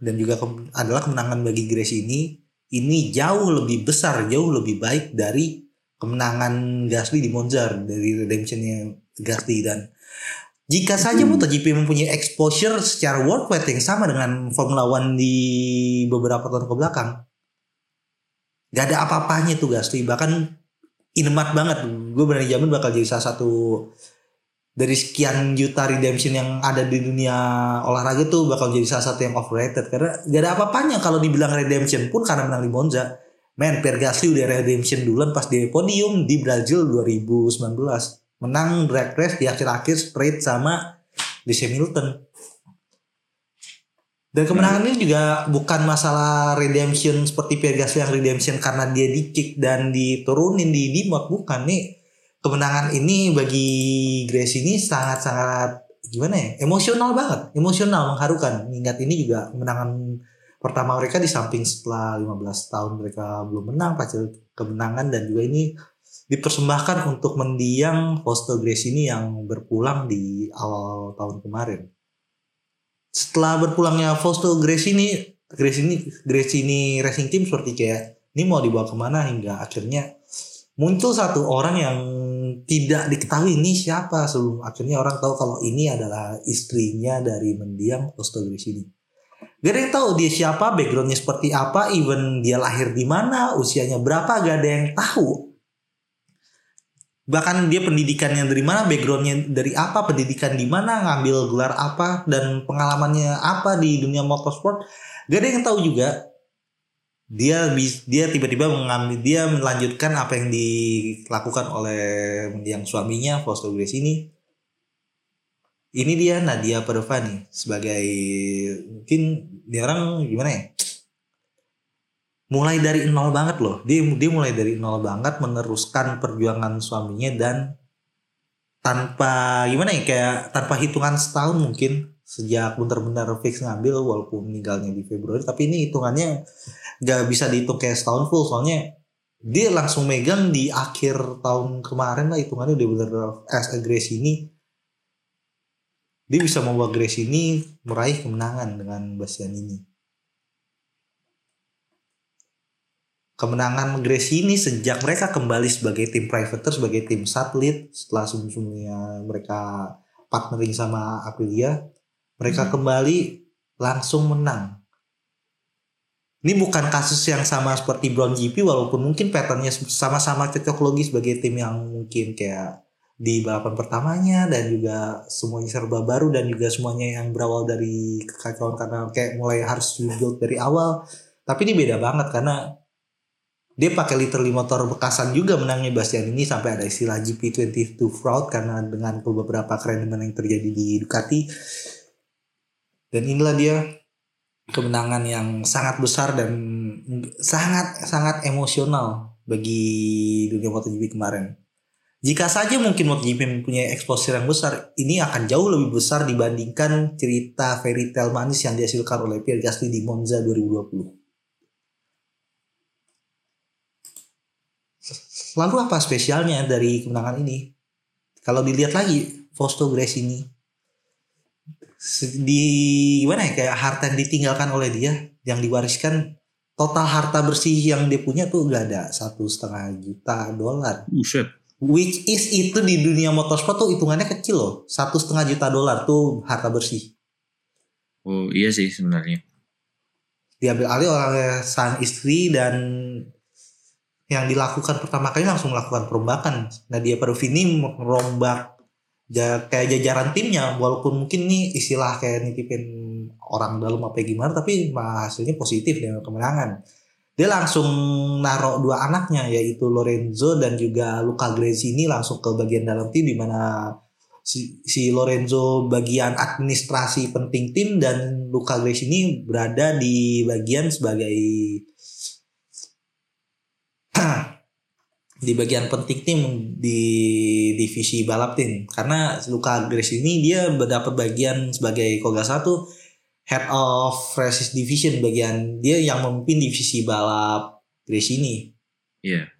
dan juga ke- adalah kemenangan bagi Grace ini ini jauh lebih besar, jauh lebih baik dari kemenangan Gasly di Monza dari redemptionnya Gasly dan jika saja MotoGP mempunyai exposure secara worldwide yang sama dengan Formula One di beberapa tahun ke belakang, gak ada apa-apanya tuh Gasly. Bahkan inemat banget. Gue berani jamin bakal jadi salah satu dari sekian juta redemption yang ada di dunia olahraga tuh bakal jadi salah satu yang overrated karena gak ada apa-apanya kalau dibilang redemption pun karena menang di Monza. Men, Pierre Gasly udah redemption duluan pas di podium di Brazil 2019 menang drag race di akhir-akhir straight sama Lewis Hamilton. Dan kemenangan ini juga bukan masalah redemption seperti Pierre Gasly yang redemption karena dia di kick dan diturunin di demote bukan nih. Kemenangan ini bagi Grace ini sangat-sangat gimana ya? Emosional banget, emosional mengharukan. Ingat ini juga kemenangan pertama mereka di samping setelah 15 tahun mereka belum menang pasca kemenangan dan juga ini dipersembahkan untuk mendiang Fausto Grace ini yang berpulang di awal tahun kemarin. Setelah berpulangnya Fausto ini, Grace ini, racing team seperti kayak ini mau dibawa ke mana hingga akhirnya muncul satu orang yang tidak diketahui ini siapa sebelum akhirnya orang tahu kalau ini adalah istrinya dari mendiang Fausto ini. Gak ada yang tahu dia siapa, backgroundnya seperti apa, even dia lahir di mana, usianya berapa, gak ada yang tahu bahkan dia pendidikannya dari mana, backgroundnya dari apa, pendidikan di mana, ngambil gelar apa, dan pengalamannya apa di dunia motorsport, gak ada yang tahu juga. Dia dia tiba-tiba mengambil dia melanjutkan apa yang dilakukan oleh yang suaminya Fausto Grace ini. Ini dia Nadia Padovani sebagai mungkin dia orang gimana ya? Mulai dari nol banget loh. Dia dia mulai dari nol banget meneruskan perjuangan suaminya dan tanpa gimana ya kayak tanpa hitungan setahun mungkin sejak benar-benar fix ngambil walaupun meninggalnya di Februari tapi ini hitungannya gak bisa dihitung kayak setahun full. Soalnya dia langsung megang di akhir tahun kemarin lah hitungannya udah bener as a Grace ini. Dia bisa membawa Grace ini meraih kemenangan dengan Bastian ini kemenangan Grace ini sejak mereka kembali sebagai tim privateer sebagai tim satelit setelah sebelum-sebelumnya mereka partnering sama Aprilia mereka kembali langsung menang. Ini bukan kasus yang sama seperti Brown GP walaupun mungkin patternnya sama-sama cocok logis sebagai tim yang mungkin kayak di balapan pertamanya dan juga semuanya serba baru dan juga semuanya yang berawal dari kekacauan karena kayak mulai harus rebuild dari awal. Tapi ini beda banget karena dia pakai literally motor bekasan juga menangnya Bastian ini sampai ada istilah GP22 fraud karena dengan beberapa kerendeman yang terjadi di Ducati dan inilah dia kemenangan yang sangat besar dan sangat sangat emosional bagi dunia MotoGP kemarin. Jika saja mungkin MotoGP mempunyai exposure yang besar, ini akan jauh lebih besar dibandingkan cerita fairy tale manis yang dihasilkan oleh Pierre Gasly di Monza 2020. Lalu apa spesialnya dari kemenangan ini? Kalau dilihat lagi, Fausto Grace ini di gimana ya kayak harta yang ditinggalkan oleh dia yang diwariskan total harta bersih yang dia punya tuh gak ada satu setengah juta dolar Buset. which is itu di dunia motorsport tuh hitungannya kecil loh satu setengah juta dolar tuh harta bersih Oh iya sih sebenarnya. diambil alih oleh sang istri dan yang dilakukan pertama kali langsung melakukan perombakan. Nadia Paruvini merombak ja- kayak jajaran timnya walaupun mungkin nih istilah kayak nitipin orang dalam apa gimana tapi hasilnya positif dengan kemenangan. Dia langsung naruh dua anaknya yaitu Lorenzo dan juga Luca Gresini langsung ke bagian dalam tim di mana si, si Lorenzo bagian administrasi penting tim dan Luca Gresini berada di bagian sebagai di bagian penting tim di divisi balap tim karena Luca Gresini dia mendapat bagian sebagai kalau nggak salah tuh head of races division bagian dia yang memimpin divisi balap Gresini Iya.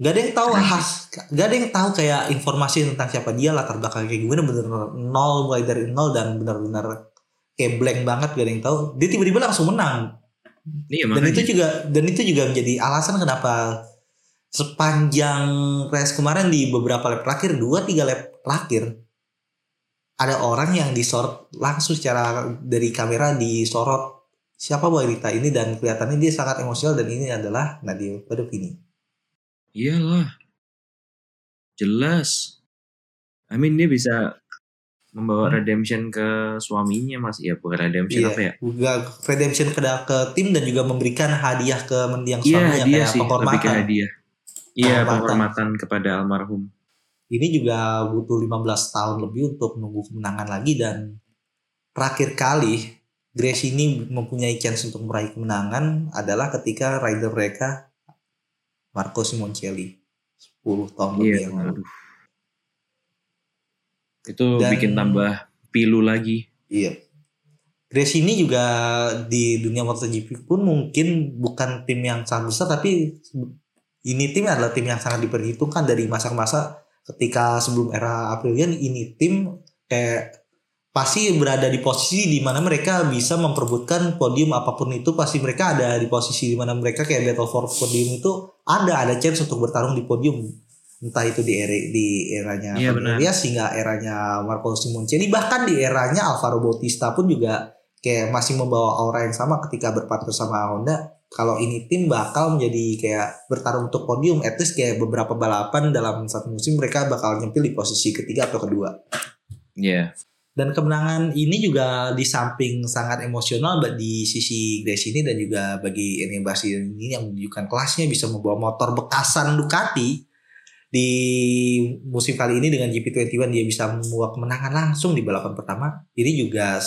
Gak ada yang tahu khas, gak ada yang tahu kayak informasi tentang siapa dia latar belakang kayak gimana bener nol mulai dari nol dan benar-benar kayak blank banget gak ada yang tahu. Dia tiba-tiba langsung menang Iya dan itu juga dan itu juga menjadi alasan kenapa sepanjang race kemarin di beberapa lap terakhir dua tiga lap terakhir ada orang yang disorot langsung secara dari kamera disorot siapa wanita ini dan kelihatannya dia sangat emosional dan ini adalah Nadia Padovini. Iyalah. Jelas. I mean dia bisa membawa redemption ke suaminya mas. Iya bukan redemption Iya, apa ya? juga redemption ke, ke tim dan juga memberikan hadiah ke mendiang Iya suaminya dia kayak sih lebih ke penghormatan. hadiah. Iya Penghormatan. penghormatan kepada almarhum. Ini juga butuh 15 tahun lebih untuk menunggu kemenangan lagi dan terakhir kali Grace ini mempunyai chance untuk meraih kemenangan adalah ketika rider mereka Marco Simoncelli 10 tahun lebih Iya. yang lalu. Aduh. Itu Dan- bikin tambah pilu lagi. Iya. Grace ini juga di dunia MotoGP pun mungkin bukan tim yang sangat besar tapi ini tim adalah tim yang sangat diperhitungkan dari masa-masa ketika sebelum era Aprilian ini tim kayak pasti berada di posisi di mana mereka bisa memperebutkan podium apa pun itu pasti mereka ada di posisi di mana mereka kayak battle for podium itu ada ada chance untuk bertarung di podium entah itu di era di eranya Iya, benar. Arias hingga eranya Marco Simoncelli bahkan di eranya Alvaro Bautista pun juga kayak masih membawa aura yang sama ketika berpartner sama Honda kalau ini tim bakal menjadi kayak bertarung untuk podium at least kayak beberapa balapan dalam satu musim mereka bakal nyempil di posisi ketiga atau kedua Iya. dan kemenangan ini juga di samping sangat emosional di sisi Grace ini dan juga bagi Bastian ini yang menunjukkan kelasnya bisa membawa motor bekasan Ducati di musim kali ini dengan GP21 dia bisa membawa kemenangan langsung di balapan pertama. Ini juga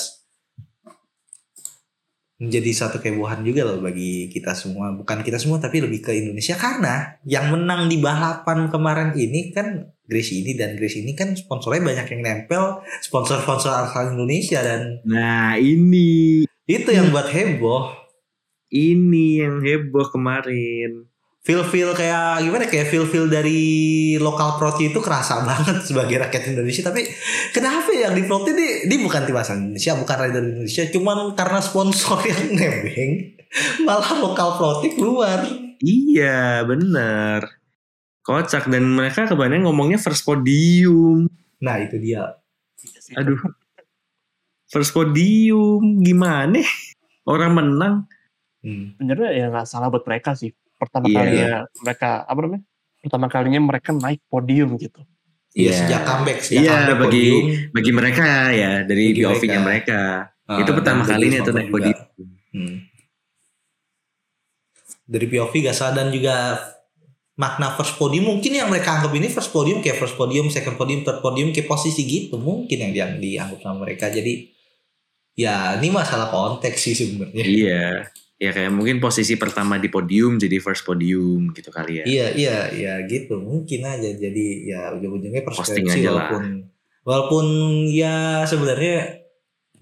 menjadi satu kehebohan juga loh bagi kita semua. Bukan kita semua tapi lebih ke Indonesia. Karena yang menang di balapan kemarin ini kan Grace ini dan Grace ini kan sponsornya banyak yang nempel sponsor-sponsor asal Indonesia dan Nah ini. Itu yang buat heboh. Ini yang heboh kemarin. Feel-feel kayak gimana kayak feel-feel dari lokal proti itu kerasa banget sebagai rakyat Indonesia tapi kenapa yang di proti ini ini bukan tim asal Indonesia bukan rider Indonesia cuman karena sponsor yang nebeng malah lokal proti keluar Iya bener. Kocak dan mereka kebanyakan ngomongnya first podium. nah itu dia Aduh. First podium gimana? Orang menang. Hmm. Sebenarnya ya nggak salah buat mereka sih. Pertama Iya, kalinya mereka apa namanya? Pertama kalinya mereka naik podium gitu. Iya Iya. sejak comeback sejak Iya, comeback bagi- podium Bagi mereka ya dari Bagi POV-nya mereka. mereka. Ah, Itu pertama kalinya sponsor naik juga. podium. Hmm. Dari POV gak salah dan juga makna first podium mungkin yang mereka anggap ini first podium kayak first podium, second podium, third podium kayak posisi gitu mungkin yang yang dianggap sama mereka. Jadi ya ini masalah konteks sih sebenarnya. Iya. Ya kayak mungkin posisi pertama di podium jadi first podium gitu kali ya. Iya iya iya gitu mungkin aja jadi ya ujung-ujungnya persepsi aja lah. walaupun walaupun ya sebenarnya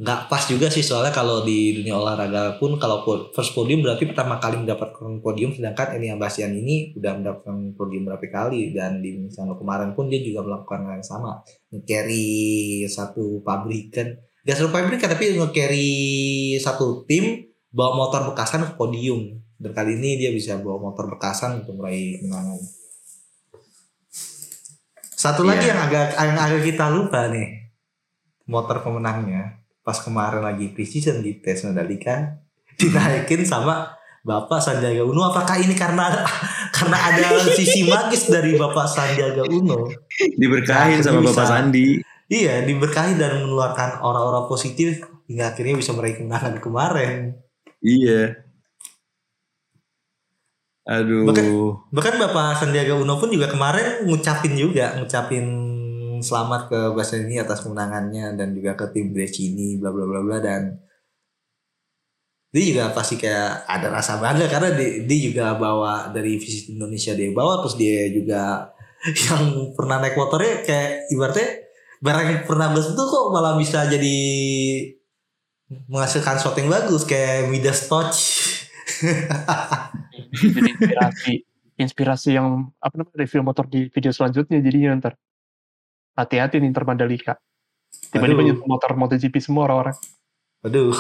nggak pas juga sih soalnya kalau di dunia olahraga pun kalau first podium berarti pertama kali mendapatkan podium sedangkan Enia Bastian ini udah mendapatkan podium berapa kali dan di misalnya kemarin pun dia juga melakukan hal yang sama carry satu pabrikan Gak survive mereka tapi nge-carry satu tim bawa motor bekasan ke podium. Dan kali ini dia bisa bawa motor bekasan untuk meraih kemenangan. Satu lagi Iya. yang agak yang agak kita lupa nih. Motor pemenangnya pas kemarin lagi preseason di tes Mandalika dinaikin sama Bapak Sandiaga Uno. Apakah ini karena karena ada sisi magis dari Bapak Sandiaga Uno? Diberkahin Nah, sama bisa. Bapak Sandi. Iya, diberkahi dan mengeluarkan aura-aura positif hingga akhirnya bisa meraih kemenangan kemarin. Iya. Aduh. Bahkan- Bahkan Bapak Sandiaga Uno pun juga kemarin ngucapin juga, ngucapin selamat ke Baseni atas kemenangannya dan juga ke tim Brecini bla bla bla bla dan dia juga pasti kayak ada rasa bangga karena dia, dia juga bawa dari visit Indonesia dia bawa terus dia juga yang pernah naik motornya kayak ibaratnya barang yang pernah gue sentuh kok malah bisa jadi menghasilkan sesuatu yang bagus kayak Midas Touch. Jadi inspirasi inspirasi yang apa namanya review motor di video selanjutnya jadinya ntar. Hati-hati nih ntar Mandalika. Tiba-tiba Aduh. nyentuh motor MotoGP semua orang-orang. Waduh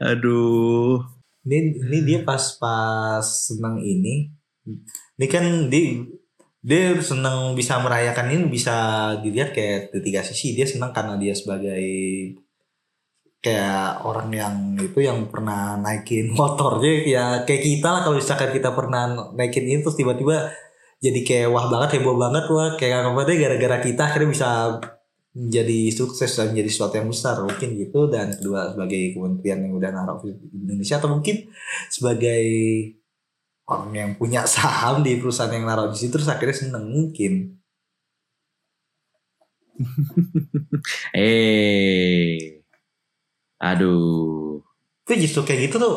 Aduh. ini ini dia pas pas senang ini. Ini kan dia dia senang bisa merayakan ini bisa dilihat kayak di tiga sisi. Dia senang karena dia sebagai kayak orang yang itu yang pernah naikin motornya. Ya kayak kita lah kalau misalkan kita pernah naikin ini terus tiba-tiba jadi kayak wah banget heboh banget. Wah kayak apa deh gara-gara kita akhirnya bisa menjadi sukses dan menjadi sesuatu yang besar. Mungkin gitu. Dan kedua sebagai kementerian yang udah naruh Indonesia atau mungkin sebagai orang yang punya saham di perusahaan yang naruh di situ terus akhirnya seneng mungkin Eh. Aduh. itu justru kayak gitu tuh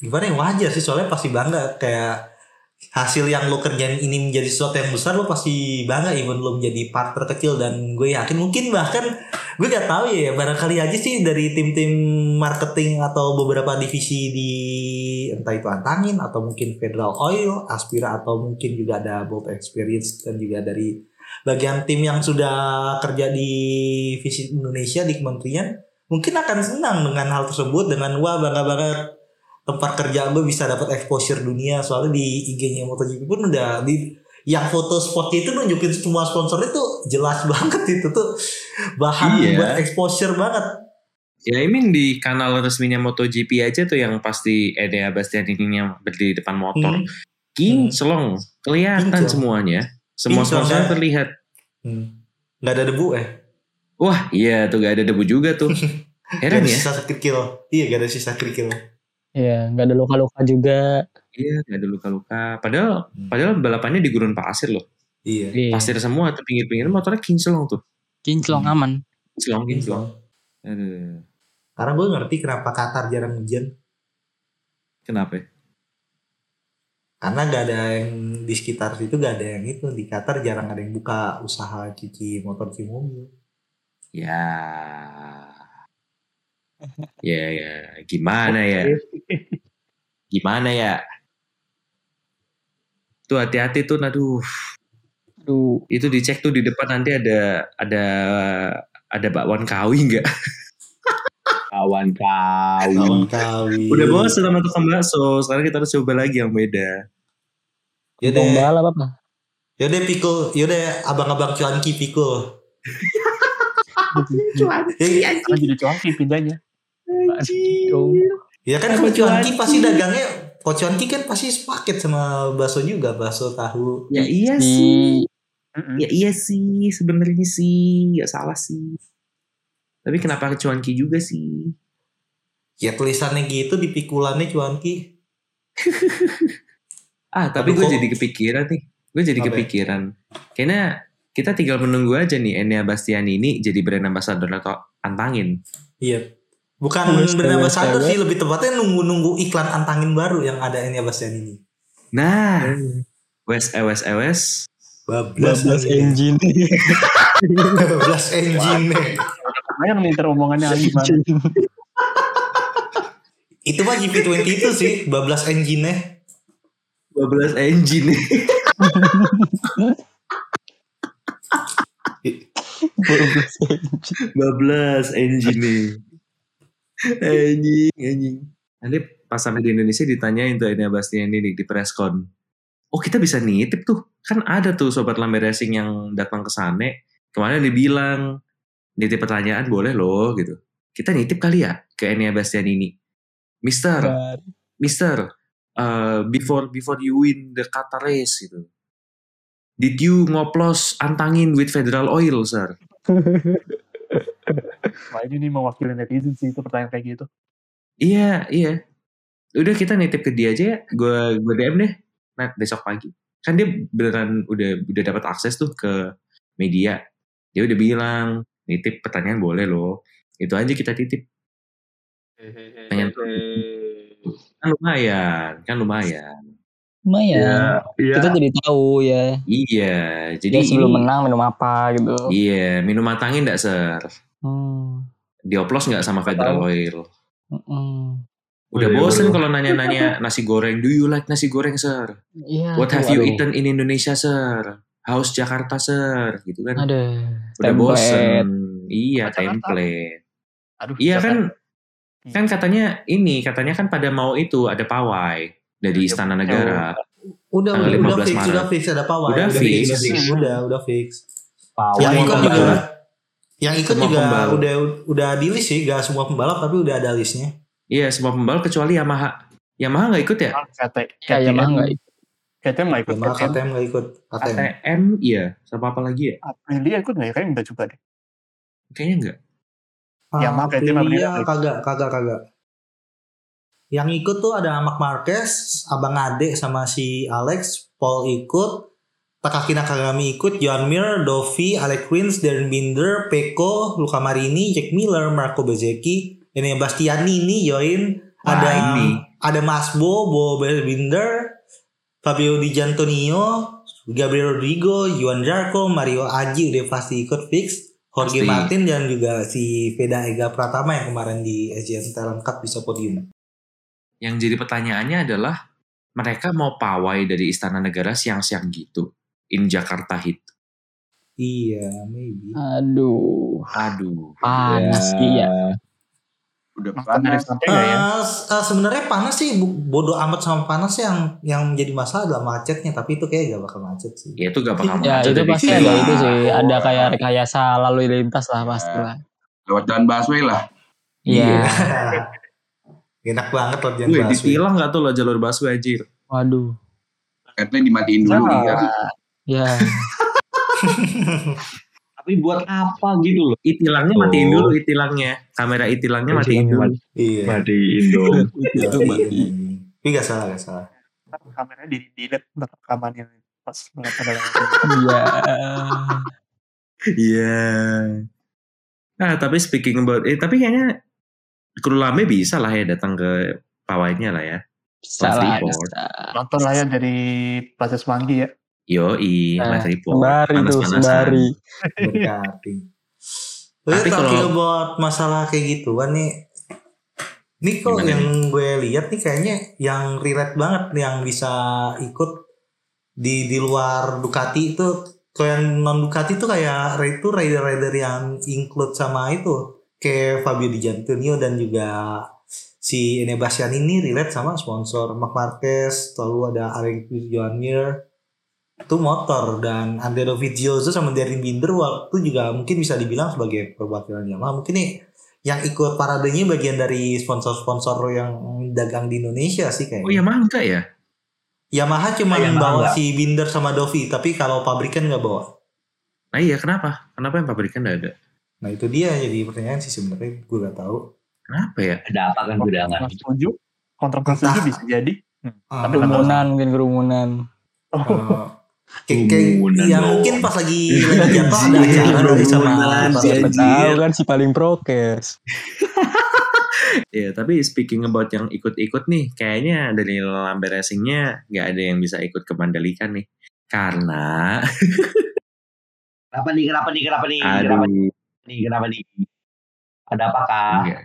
gimana yang wajar sih soalnya pasti bangga kayak hasil yang lo kerjain ini menjadi sesuatu yang besar lo pasti bangga even lo menjadi part terkecil dan gue yakin mungkin bahkan gue gak tahu ya barangkali aja sih dari tim-tim marketing atau beberapa divisi di entah itu Antangin atau mungkin Federal Oil, Aspira atau mungkin juga ada Bolt Experience dan juga dari bagian tim yang sudah kerja di Visit Indonesia di kementerian mungkin akan senang dengan hal tersebut dengan wah bangga banget tempat kerja gue bisa dapat exposure dunia soalnya di IG-nya MotoGP pun udah di yang foto spotnya itu nunjukin semua sponsor itu jelas banget itu tuh bahan Iya. buat exposure banget Ya I mean di kanal resminya MotoGP aja tuh yang pasti Enea Bastianini yang berdiri di depan motor. Hmm. Kinclong. Kelihatan Kinclong. semuanya. Semua sponsor kan? terlihat. Hmm. nggak ada debu eh Wah iya tuh gak ada debu juga tuh. Heran Gak ada ya. sisa kerikil iya gak ada sisa kerikil Iya, nggak ada luka-luka juga. Iya gak ada luka-luka. Padahal Hmm. padahal balapannya di gurun pasir loh. iya Iya. Pasir semua tuh pinggir-pinggir motornya kinclong tuh. Kinclong aman. Kinclong kinclong. Kinclong. Aduh. karena gue ngerti kenapa Qatar jarang hujan Kenapa? ya? karena gak ada yang di sekitar situ gak ada yang itu di Qatar jarang ada yang buka usaha cuci motor cuci mobil Ya. Ya ya. Gimana ya? Gimana ya? Tuh hati-hati tuh, aduh. Aduh, Itu dicek tuh di depan nanti ada ada ada bakwan kawi nggak? kawan kawan Kawan kawi Udah bosan sama tukang bakso. Sekarang kita harus coba lagi yang beda. yaudah bong balap apa? yaudah pikul yaudah abang-abang cuanki pikul ya, Karena jadi cuanki pindahnya Dong. ya kan cuanki? pasti dagangnya kalau cuanki kan pasti sepaket sama bakso juga bakso tahu Ya iya Di sih. Ya iya sih. Sebenarnya sih. Gak salah sih. Tapi kenapa cuanki juga sih? ya tulisannya gitu di pikulannya cuanki Ah, tapi gue jadi kepikiran nih. Gue jadi Apa ya? kepikiran. Kayaknya kita tinggal menunggu aja nih Enea Bastian ini jadi brand ambassador atau antangin. iya bukan ambassador wes. sih lebih tepatnya nunggu-nunggu iklan antangin baru yang ada ini Bastian ini Nah, wes ewes ewes. bablas Bablas engine. bablas engine Bayang nih ntar omongannya Ali itu mah GP20 itu sih bablas engine 12 engine. bablas engine nih. Anjing, anjing. Nanti pas sampai di Indonesia ditanyain tuh Enia Bastian ini di presscon. Oh kita bisa nitip tuh. Kan ada tuh sobat lambe racing yang datang ke sana. Kemarin dia bilang, nitip pertanyaan boleh loh gitu. Kita nitip kali ya ke Enia Bastian ini. Mister. Mister, uh, before before you win the Qatar race gitu. Did you ngoplos antangin with Federal Oil, sir? Wah ini nih mewakili netizen sih itu pertanyaan kayak gitu. Iya, iya. Udah kita nitip ke dia aja ya. Gue gue DM deh. Nah, besok pagi. Kan dia beneran udah udah dapat akses tuh ke media. Dia udah bilang nitip pertanyaan boleh loh. Itu aja kita titip. Pengen kan lumayan, kan lumayan. Lumayan. Iya. Kita jadi tahu ya. Iya, jadi Jadi sebelum ini- menang minum apa gitu. Iya, minum matangin enggak, Sir? Hmm. Dioplos nggak sama Federal Oil? Mm-mm. Udah Oh, iya, bosen kalau nanya-nanya nasi goreng. Do you like nasi goreng, Sir? Iya. What have you aduh. eaten in Indonesia, Sir? How's Jakarta, Sir? Gitu kan. Aduh. Udah template. bosen. Iya, Jakarta. template. Aduh. Iya kan, Jakarta. kan katanya ini, katanya kan pada mau itu ada pawai dari Iya, Istana iya. Negara. Udah Tanggal udah, udah 15 fix, Maret. udah fix ada pawai. Udah fix. udah fix, udah udah fix. Pawai yang ikut pembalap. juga yang ikut Semua juga pembalap. udah udah di list sih, gak semua pembalap tapi udah ada listnya. Iya, semua pembalap kecuali Yamaha. Yamaha nggak ikut ya? Ah, KT, Ya, ya mah enggak. KTM nggak ikut. Yamaha KTM. KTM gak ikut KTM. Iya. Sama apa lagi ya? Aprilia ikut nggak ya? Kayaknya enggak juga deh. Kayaknya enggak. Ah, Yamaha KTM Aprilia Aprilia. kagak kagak kagak. Yang ikut tuh ada Mark Marquez, Abang Ade sama si Alex, Paul ikut, Takaki Nakagami ikut, John Mir, Dovi, Alex Rins, Darren Binder, Peko, Luca Marini, Jack Miller, Marco Bezzecchi, ini Bastiani ini join, Wah, ada ini. ada Masbo, Bo Binder, Fabio Di Giantonio, Gabriel Rodrigo, Yuan Jarko, Mario Aji udah pasti ikut fix, Jorge Pasti. Martin dan juga si Veda Ega Pratama yang kemarin di Asian Talent Cup bisa podium. Yang jadi pertanyaannya adalah mereka mau pawai dari Istana Negara siang-siang gitu in Jakarta Hit. Iya, maybe. Aduh. Aduh. Panas ya. Udah Nonton dari panas. ya? Eh, s- eh, sebenarnya panas sih bo- bodoh amat sama panas yang yang menjadi masalah adalah macetnya tapi itu kayak gak bakal macet sih. Ya itu gak bakal Ya macet itu dari pasti ada itu sih. Ada kayak rekayasa lalu lintas lah pasti lah. Lewat jalan busway lah. Iya. Enak banget loh Wih, busway. ditilang gak tuh lo jalur busway anjir? Waduh. Katanya dimatiin dulu Nah. iya. Ya. Tapi buat apa gitu loh? Itilangnya Oh. matiin dulu itilangnya. Kamera itilangnya matiin dulu. Iya. Matiin dong. Itu Tapi gak salah, gak salah. Kameranya di delete rekamannya pas banget ada Iya. Iya. Nah, tapi speaking about eh tapi kayaknya kru lame bisa lah ya datang ke pawainya lah ya. Bisa lah. bisa. nonton lah ya dari Plaza Semanggi ya. Yo, i, Nah, live report. Sembari tuh, sembari. Tapi Tapi kalau- buat masalah kayak gituan nih, ini kok Gimana yang gue lihat nih kayaknya yang relate banget nih, yang bisa ikut di di luar Ducati itu kalau yang non Ducati tuh kayak itu rider-rider yang include sama itu kayak Fabio Di Gianantonio dan juga si Ene Bastian ini relate sama sponsor Marc Marquez lalu ada Alex Johan Mir itu motor dan Andre Dovizioso sama Darren Binder waktu juga mungkin bisa dibilang sebagai perwakilan Yamaha mungkin nih yang ikut paradenya bagian dari sponsor-sponsor yang dagang di Indonesia sih kayaknya. Oh, Yamaha enggak ya? Yamaha cuma Oh, Yamaha bawa enggak. si Binder sama Dovi, tapi kalau pabrikan nggak bawa. Nah, iya kenapa? Kenapa yang pabrikan enggak ada? Nah itu dia jadi pertanyaan sih sebenarnya gue gak tahu. Kenapa ya? Ada apa kan gudangan? Kontrak setuju, kontrak setuju bisa jadi. Ah, Tapi Kerumunan mungkin kerumunan. Oh, eh, kayak, ya mungkin pas lagi lagi jatuh ada acara dari sama Siapa anjir. tahu kan si paling prokes. Ya, tapi speaking about yang ikut-ikut nih, kayaknya dari Lambe Racingnya nggak ada yang bisa ikut ke Mandalika nih. Karena, Kenapa nih? Kenapa nih? Kenapa nih? aduh, Kenapa nih? Kenapa nih? Ada apakah? enggak.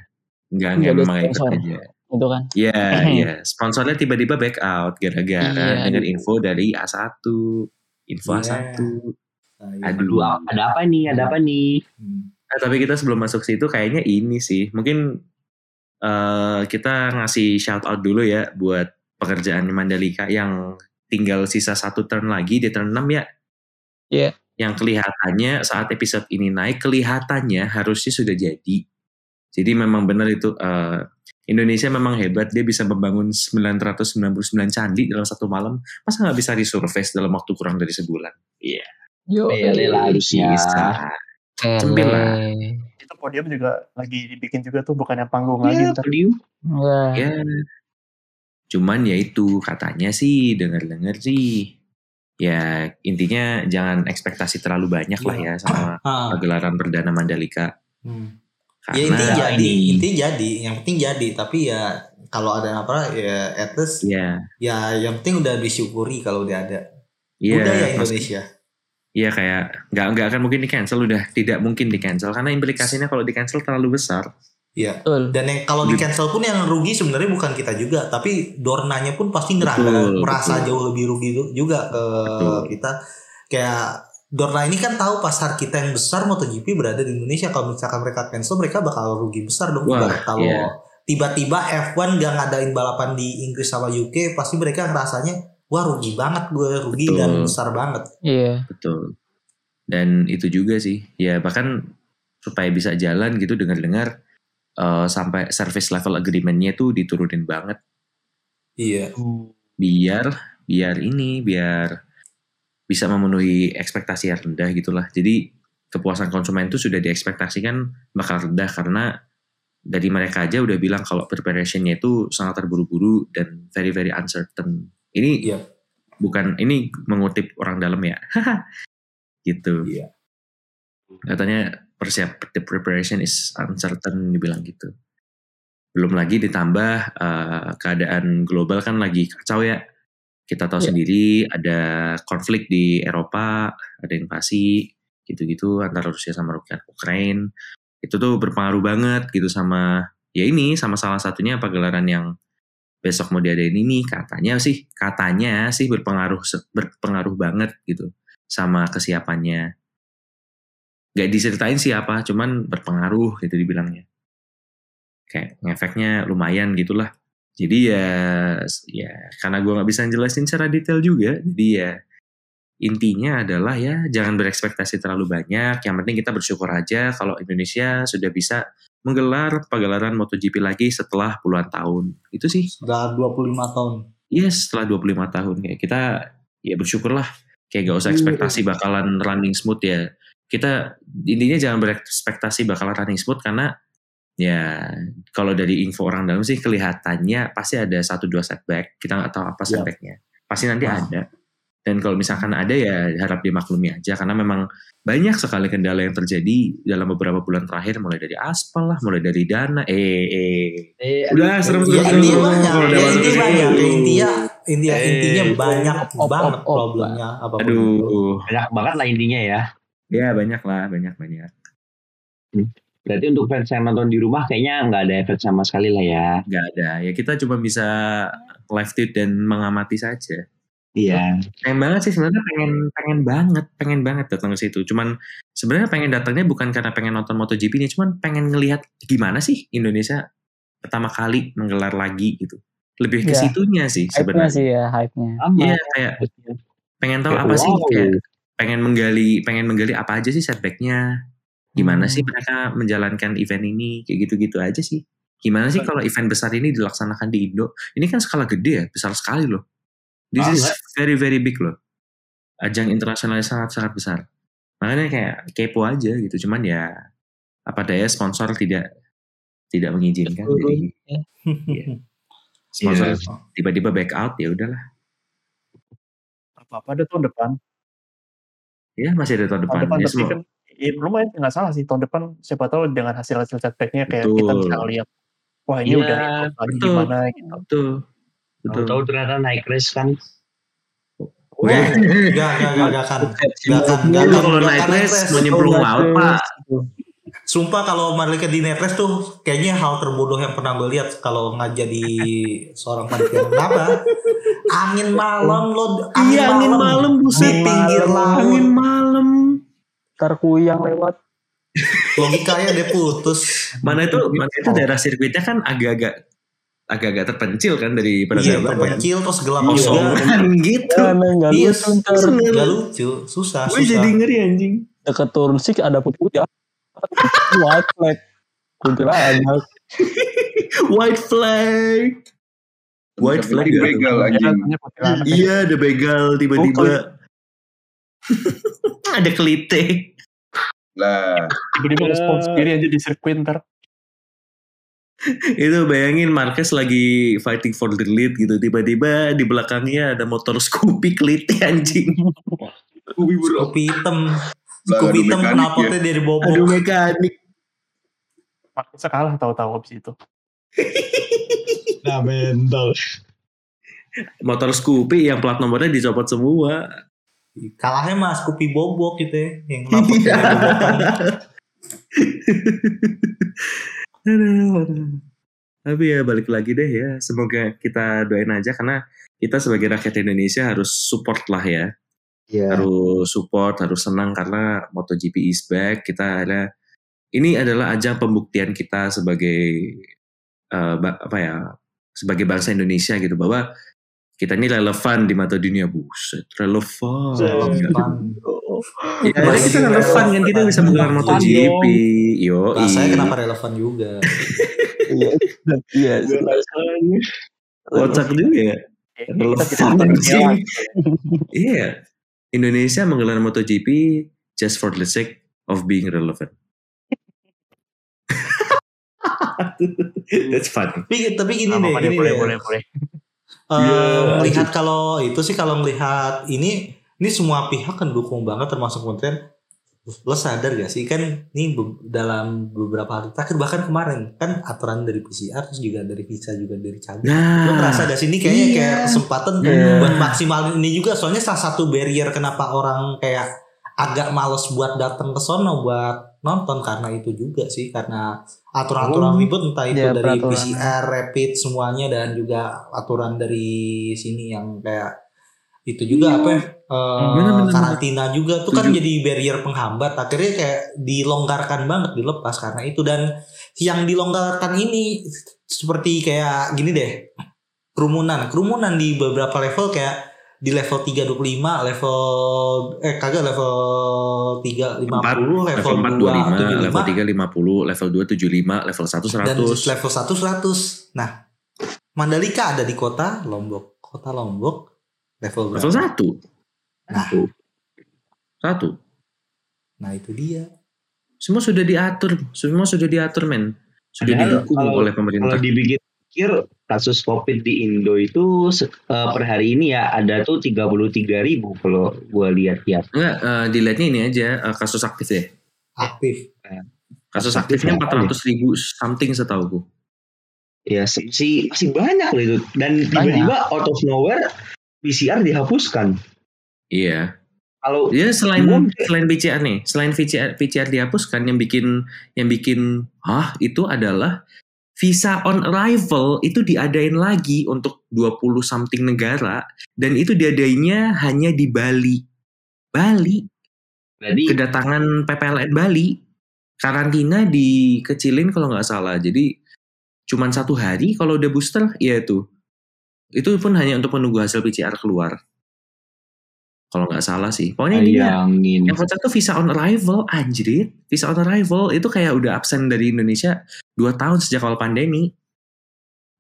Enggak, Nggak enggak, memang ikut aja. Itu kan. Iya, iya. Sponsornya tiba-tiba back out gara-gara Iya, dengan aduh. info dari A1. Info Iya. A1. Nah, iya. Aduh. Ada apa nih? Ada apa nih? Hmm. Nah, tapi kita sebelum masuk situ kayaknya ini sih. Mungkin eh, kita ngasih shout out dulu ya buat pekerjaan Mandalika yang tinggal sisa satu turn lagi di turn 6 ya. Iya. Yang kelihatannya saat episode ini naik kelihatannya harusnya sudah jadi. Jadi memang benar itu eh, Indonesia memang hebat dia bisa membangun 999 candi dalam satu malam. Masa nggak bisa resurface dalam waktu kurang dari sebulan? Iya. Yo, Pele lah harusnya. Bisa. Lah. Itu podium juga lagi dibikin juga tuh bukannya panggung Iya, lagi podium. Ya. Ya. Cuman ya itu katanya sih dengar-dengar sih ya intinya jangan ekspektasi terlalu banyak lah ya sama Ah, pagelaran perdana Mandalika. hmm. Karena Ya intinya jadi, ini intinya jadi, yang penting jadi. Tapi ya kalau ada apa ya at least ya ya yang penting udah disyukuri kalau udah ada. Iya, udah ya Indonesia. Iya kayak nggak nggak akan mungkin di cancel udah tidak mungkin di cancel karena implikasinya kalau di cancel terlalu besar. Iya. Dan yang kalau di cancel pun yang rugi sebenarnya bukan kita juga, tapi Dornanya pun pasti ngerasa Betul, merasa betul. jauh lebih rugi juga ke Betul. kita. Kayak Dorna ini kan tahu pasar kita yang besar MotoGP berada di Indonesia. Kalau misalkan mereka cancel, mereka bakal rugi besar dong. Wah, kalau iya. tiba-tiba F1 gak ngadain balapan di Inggris sama UK, pasti mereka ngerasanya, wah rugi banget gue, rugi Betul. dan besar banget. Iya. Betul. Dan itu juga sih, ya bahkan supaya bisa jalan gitu dengar-dengar eh, sampai service level agreement-nya tuh diturunin banget Iya. biar biar ini biar bisa memenuhi ekspektasi yang rendah gitulah. Jadi kepuasan konsumen itu sudah diekspektasikan bakal rendah karena dari mereka aja udah bilang kalau preparationnya itu sangat terburu-buru dan very very uncertain. Ini Iya. bukan ini mengutip orang dalam ya, gitu. Iya. Katanya persiap the preparation is uncertain dibilang gitu. Belum lagi ditambah eh, keadaan global kan lagi kacau ya. Kita tahu Iya. sendiri ada konflik di Eropa, ada invasi gitu-gitu antara Rusia sama Ukraina. Itu tuh berpengaruh banget gitu sama ya ini sama salah satunya pagelaran yang besok mau diadain ini katanya sih katanya sih berpengaruh berpengaruh banget gitu sama kesiapannya nggak diceritain siapa cuman berpengaruh gitu dibilangnya. Kayak ngefeknya lumayan gitulah. Jadi ya ya karena gue nggak bisa jelasin secara detail juga jadi ya intinya adalah ya jangan berekspektasi terlalu banyak. Yang penting kita bersyukur aja kalau Indonesia sudah bisa menggelar pagelaran MotoGP lagi setelah puluhan tahun. Itu sih. Sudah 25 tahun. Iya setelah 25 tahun. Kayak kita ya bersyukurlah. Kayak gak usah ekspektasi bakalan running smooth ya. Kita intinya jangan berekspektasi bakalan running smooth karena ya kalau dari info orang dalam sih kelihatannya pasti ada satu dua setback. Kita nggak tahu apa Ya. setbacknya. Pasti nanti Ah. ada. Dan kalau misalkan ada ya harap dimaklumi aja karena memang banyak sekali kendala yang terjadi dalam beberapa bulan terakhir mulai dari aspal lah, mulai dari dana. Eh, eh. Eh, Udah serem Ya serem intinya serem. ya intinya situ. banyak, ya intinya intinya Eh, intinya banyak banget problemnya. Aduh. banyak banget lah intinya ya. Ya banyak lah, banyak banyak. Berarti untuk fans yang nonton di rumah kayaknya nggak ada efek sama sekali lah ya. Nggak ada. Ya kita cuma bisa live tweet dan mengamati saja. Iya. Pengen banget sih sebenarnya pengen pengen banget, pengen banget datang ke situ. Cuman sebenarnya pengen datangnya bukan karena pengen nonton MotoGP nih, cuman pengen ngelihat gimana sih Indonesia pertama kali menggelar lagi gitu. Lebih ke Iya. situnya sih Hype-nya sebenarnya. sih ya, hype-nya. Iya kayak pengen tahu Kayak, apa sih wow. kayak pengen menggali pengen menggali apa aja sih setbacknya gimana Hmm. sih mereka menjalankan event ini kayak gitu-gitu aja sih gimana sih kalau event besar ini dilaksanakan di Indo ini kan skala gede ya besar sekali loh this is Banget. very very big loh ajang internasional yang sangat sangat besar makanya kayak kepo aja gitu cuman ya apa daya sponsor tidak tidak mengizinkan Betul. jadi Ya. Iya. sponsor Iya. tiba-tiba back out ya udahlah Apa-apa ada tahun depan. Ya masih ada tahun Tahun depan, depan Ya, tapi semua- kan ya, lumayan nggak salah sih tahun depan siapa tahu dengan hasil-hasil setbacknya kayak kita Betul. bisa lihat wah ini Iya, udah lagi betul. gimana gitu. betul betul Tahu ternyata naik race kan. Weh. Enggak, enggak, enggak, enggak akan. Enggak akan, kalau enggak naik naik mau nyemplung Oh, laut pak. Sumpah kalau mereka di net race tuh kayaknya hal terbodoh yang pernah gue lihat kalau nggak jadi seorang panitia. Kenapa? Angin malam lo, angin, Iya, angin malam, buset. di pinggir angin laut. malam Ntar kuyang lewat. Logikanya dia putus. Mana itu mana itu daerah sirkuitnya kan agak-agak agak-agak terpencil kan dari Iya, peradaban. terpencil terus gelap Iya. juga. Kan gitu. Nggak Iya, lucu ntar. Gak lucu, susah, Gue susah. jadi ngeri anjing. Deket turun sih ada putih. White flag. Ada. White flag. White flag Lagi ya. begal anjing. Katanya kuntilanak ya. Iya, ada begal tiba-tiba. ada kelite. Lah, Tiba-tiba respons sendiri aja di sirkuit ntar. Itu bayangin Marquez lagi fighting for the lead gitu. Tiba-tiba di belakangnya ada motor Scoopy kelite anjing. Scoopy hitam. Aduh, hitam mekanik knalpotnya dari Aduh bobok. mekanik. Makanya kalah tahu-tahu abis itu. Nah mental. Motor Scoopy yang plat nomornya dicopot semua. Kalahnya mas kopi bobok gitu ya. Yang. Aduh, aduh. Tapi ya balik lagi deh ya. Semoga kita doain aja karena kita sebagai rakyat Indonesia harus support lah ya. Iya. Harus support, harus senang karena MotoGP is back. Kita ada ini adalah ajang pembuktian kita sebagai eh, ba- apa ya? sebagai bangsa Indonesia gitu bahwa kita ini relevan di mata dunia buset relevan Relevan. ya, kita relevan kan kita bisa menggelar Relevan MotoGP yo Rasanya kenapa relevan juga. Iya. Iya. kocak juga ya relevan. Iya. Indonesia menggelar MotoGP just for the sake of being relevant. That's funny. Tapi tapi gini Nggak deh, apa-apa deh, gini boleh, deh. boleh, boleh. Eh, Iya. melihat kalau itu sih kalau melihat ini ini semua pihak kan dukung banget termasuk kementerian lo sadar gak sih kan ini be- dalam beberapa hari terakhir bahkan kemarin kan aturan dari PCR terus juga dari visa juga dari cabut Nah, lo ngerasa ada sini kayaknya iya. kayak kesempatan Iya. buat maksimal ini juga soalnya salah satu barrier kenapa orang kayak agak males buat datang ke sono buat nonton karena itu juga sih karena aturan-aturan Oh. ribet entah itu Iya, dari peraturan. PCR rapid semuanya dan juga aturan dari sini yang kayak itu juga apa ya, eh, Bener-bener. karantina juga. Tuh kan jadi barrier penghambat. Akhirnya kayak dilonggarkan banget dilepas karena itu. Dan yang dilonggarkan ini seperti kayak gini deh. Kerumunan. Kerumunan di beberapa level kayak di level 325 level eh kagak level 350 Empat, level, level 4 25, 2 level 3 50, level 2 75, level 1 dan 100. level 1 100 nah Mandalika ada di kota Lombok. Kota Lombok level berapa? Level 1. Nah. Satu. nah itu dia Semua sudah diatur, semua sudah diatur men. Sudah Padahal didukung kalau- oleh pemerintah. Kalau dipikir kasus COVID di Indo itu eh, per hari ini ya ada tuh 33 ribu kalau gua lihat ya. Enggak, eh, dilihatnya ini aja eh, kasus aktif deh. aktif Kasus Aktif aktifnya ya, 400 ribu something setahu Ya se- masih masih banyak loh itu dan tiba-tiba out of nowhere PCR dihapuskan. Iya. Kalau Ya selain Umum. selain PCR nih, selain PCR PCR dihapuskan yang bikin yang bikin hah itu adalah visa on arrival itu diadain lagi untuk 20 something negara dan itu diadainnya hanya di Bali. Bali, jadi kedatangan PPLN Bali. Karantina dikecilin kalau nggak salah. Jadi cuman satu hari kalau udah booster ya itu. Itu pun hanya untuk menunggu hasil PCR keluar. Kalau nggak salah sih. Pokoknya intinya bayangin yang kocak tuh visa on arrival, anjir. Visa on arrival itu kayak udah absen dari Indonesia 2 tahun sejak awal pandemi.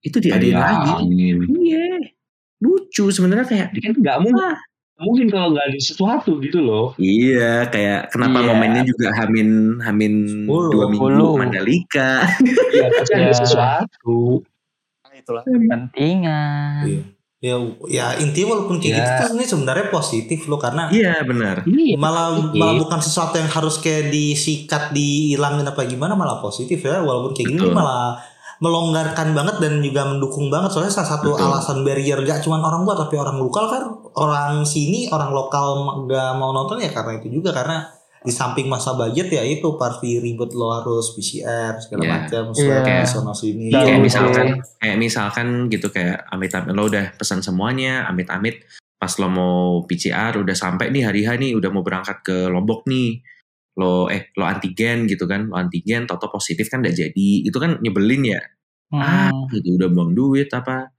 Itu diadain lagi. Iya. Lucu sebenarnya kayak Jadi kan nggak mungkin mungkin kalau nggak ada sesuatu gitu loh. Iya, kayak kenapa Iya. momennya juga Hamin Hamin dua minggu. Mandalika. Iya, pasti ada sesuatu. Itulah. Pentingan. Iya. ya ya intinya walaupun kayak Ya. gitu tuh ini sebenarnya positif loh karena Iya benar. Iya. malah positif. malah bukan sesuatu yang harus kayak disikat dihilangin apa gimana malah positif ya walaupun kayak gini Betul. malah melonggarkan banget dan juga mendukung banget soalnya salah satu Betul. alasan barrier gak cuma orang luar tapi orang lokal kan orang sini orang lokal gak mau nonton ya karena itu juga karena di samping masa budget ya itu party ribet lo harus PCR segala Iya. macam Iya. swab sono sini Iya, kayak betul. misalkan kayak misalkan gitu kayak amit-amit lo udah pesan semuanya amit-amit pas lo mau PCR udah sampai nih hari H nih udah mau berangkat ke Lombok nih lo eh lo antigen gitu kan lo antigen toto positif kan udah jadi itu kan nyebelin ya ah Hmm. gitu udah buang duit apa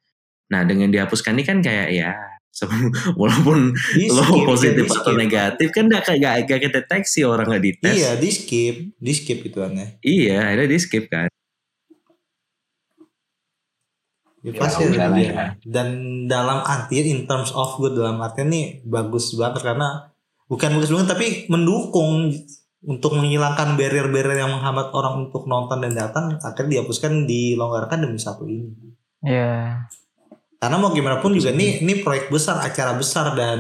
nah dengan dihapuskan ini kan kayak ya walaupun Di lo skip, positif ya, atau skip. negatif kan gak gak gak kedeteksi orang nggak dites Iya, di skip, di skip itu aneh. iya ada di skip kan Ya, Ya, pasti udah ada lah dia. ya. Dan dalam artian in terms of good dalam artian nih bagus banget karena bukan bagus banget tapi mendukung untuk menghilangkan barrier-barrier yang menghambat orang untuk nonton dan datang akhirnya dihapuskan dilonggarkan demi satu ini. Iya. Karena mau gimana pun juga nih ini proyek besar, acara besar dan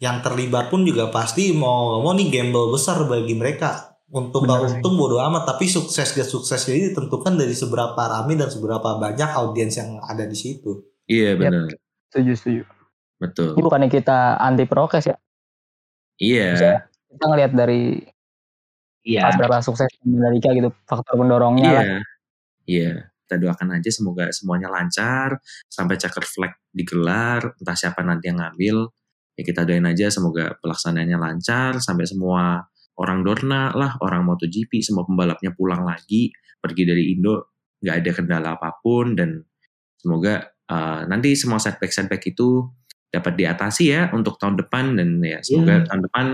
yang terlibat pun juga pasti mau mau nih gamble besar bagi mereka. Untuk sih. untung bodo amat, tapi sukses gak sukses jadi ditentukan dari seberapa rame dan seberapa banyak audiens yang ada di situ. iya Yap. benar Setuju, setuju. betul Ini bukannya kita anti prokes ya. iya Maksudnya kita ngelihat dari Iya. seberapa sukses Mandalika gitu, faktor pendorongnya Iya, lah. iya. Kita doakan aja semoga semuanya lancar sampai checker flag digelar, entah siapa nanti yang ngambil. Ya kita doain aja semoga pelaksanaannya lancar sampai semua orang Dorna lah, orang MotoGP, semua pembalapnya pulang lagi, pergi dari Indo, nggak ada kendala apa pun dan semoga uh, nanti semua setback setback itu dapat diatasi ya untuk tahun depan dan ya semoga Iya. tahun depan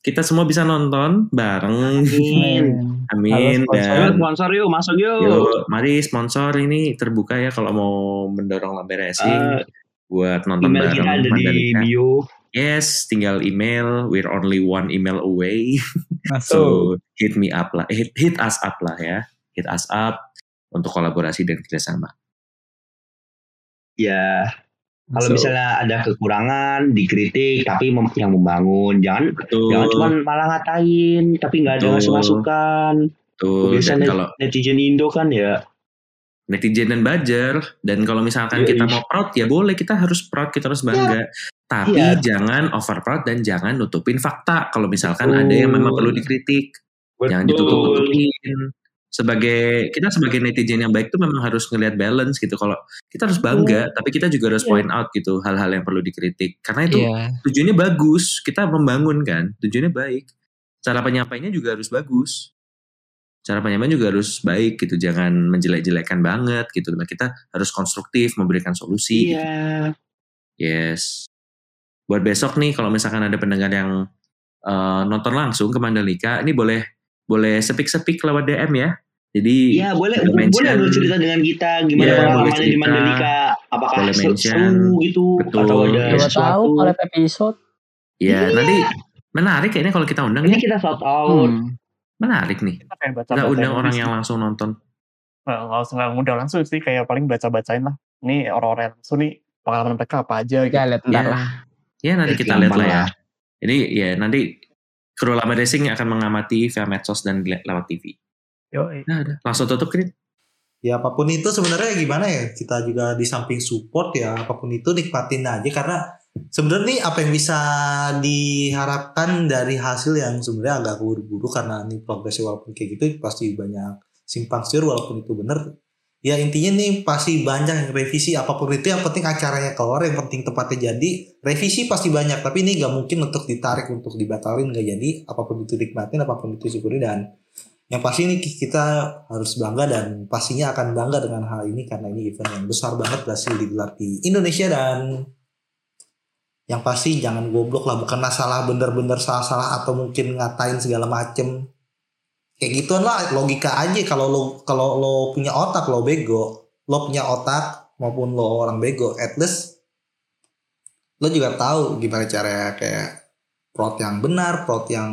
kita semua bisa nonton bareng. Amin. Amin Halo, sponsor. Dan sponsor yuk, masuk yuk. Yuk, mari sponsor ini terbuka ya kalau mau mendorong Lambe Racing Eh, buat nonton email bareng kita ada di bio. Yes, tinggal email. We're only one email away. So hit me up lah, hit, hit us up lah ya, hit us up untuk kolaborasi dan kerjasama. Ya, kalau So, misalnya ada kekurangan, dikritik, tapi mem- yang membangun. Jangan betul, jangan cuma malah ngatain, tapi nggak ada ngasih masukan. betul. Biasa Dan net- kalau netizen Indo kan ya. netizen dan buzzer dan kalau misalkan Yoi. kita mau proud ya boleh kita harus proud kita harus bangga tapi Iya. jangan over proud dan jangan nutupin fakta kalau misalkan Betul. ada yang memang perlu dikritik jangan Betul. ditutup-tutupin sebagai kita sebagai netizen yang baik tuh memang harus ngelihat balance gitu kalau kita harus bangga tapi kita juga harus Iya. point out gitu hal-hal yang perlu dikritik karena itu Iya. tujuannya bagus kita membangun kan tujuannya baik cara penyampainya juga harus bagus cara penyampaian juga harus baik gitu jangan menjelek-jelekan banget gitu nah kita harus konstruktif memberikan solusi gitu. Iya. yes buat besok nih kalau misalkan ada pendengar yang eh, nonton langsung ke Mandalika ini boleh boleh sepik-sepik lewat DM ya jadi Iya, boleh boleh mention. boleh lu cerita dengan kita gimana boleh pengalamannya di. Mandalika. Apakah Boleh seru mention. gitu Betul. atau ada. Coba tahu sesuatu. kalau episode. ya Iya. nanti menarik kayaknya kalau kita undang Ini ya kita shout out. Hmm. menarik nih Kita kayak baca kita undang orang yang langsung nonton Nggak, nggak usah nggak ngundang langsung sih, kayak paling baca-bacain lah. Ini orang-orang yang langsung nih pengalaman mereka apa aja gitu. Ya lihat ya, lah. ya nanti Ya, kita lihat lah ya. Jadi ya nanti kru Lama Racing akan mengamati via medsos dan le- lewat TV. Yoi. Nah, udah. Langsung tutup, Krin. Ya apa pun itu sebenarnya gimana ya kita juga di samping support ya apa pun itu nikmatin aja karena sebenarnya nih apa yang bisa diharapkan dari hasil yang sebenarnya agak buru-buru karena ini progresnya walaupun kayak gitu pasti banyak simpang siur walaupun itu bener ya intinya nih pasti banyak yang revisi apa pun itu yang penting acaranya keluar yang penting tempatnya jadi revisi pasti banyak. Tapi ini nggak mungkin untuk ditarik untuk dibatalin nggak jadi apa pun itu nikmatin apa pun itu syukuri dan yang pasti ini kita harus bangga dan pastinya akan bangga dengan hal ini karena ini event yang besar banget berhasil digelar di Indonesia. Dan yang pasti jangan goblok lah bukan masalah bener-bener salah-salah atau mungkin ngatain segala macem kayak gituan lah logika aja. Kalau lo kalau lo punya otak lo bego. Lo punya otak maupun lo orang bego at least lo juga tahu gimana cara kayak prot yang benar prot yang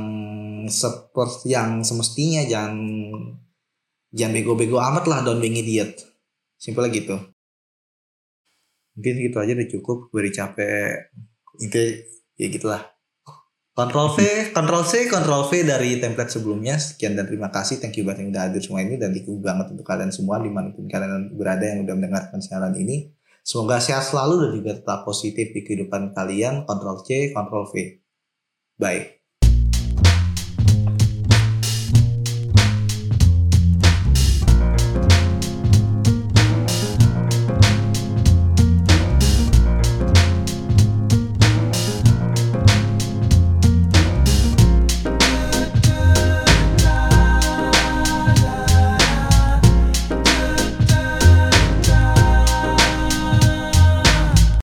seperti yang semestinya. Jangan jangan bego-bego amat lah don't being idiot. Simpel gitu. Mungkin gitu aja udah cukup. Udah capek. Itu ya gitulah Ctrl V, Ctrl C, Ctrl V dari template sebelumnya. Sekian dan terima kasih. Thank you banget yang udah hadir semua ini dan thank banget untuk kalian semua di mana pun kalian berada yang udah mendengarkan siaran ini. Semoga sehat selalu dan juga tetap positif di kehidupan kalian. Ctrl C, Ctrl V. Bye.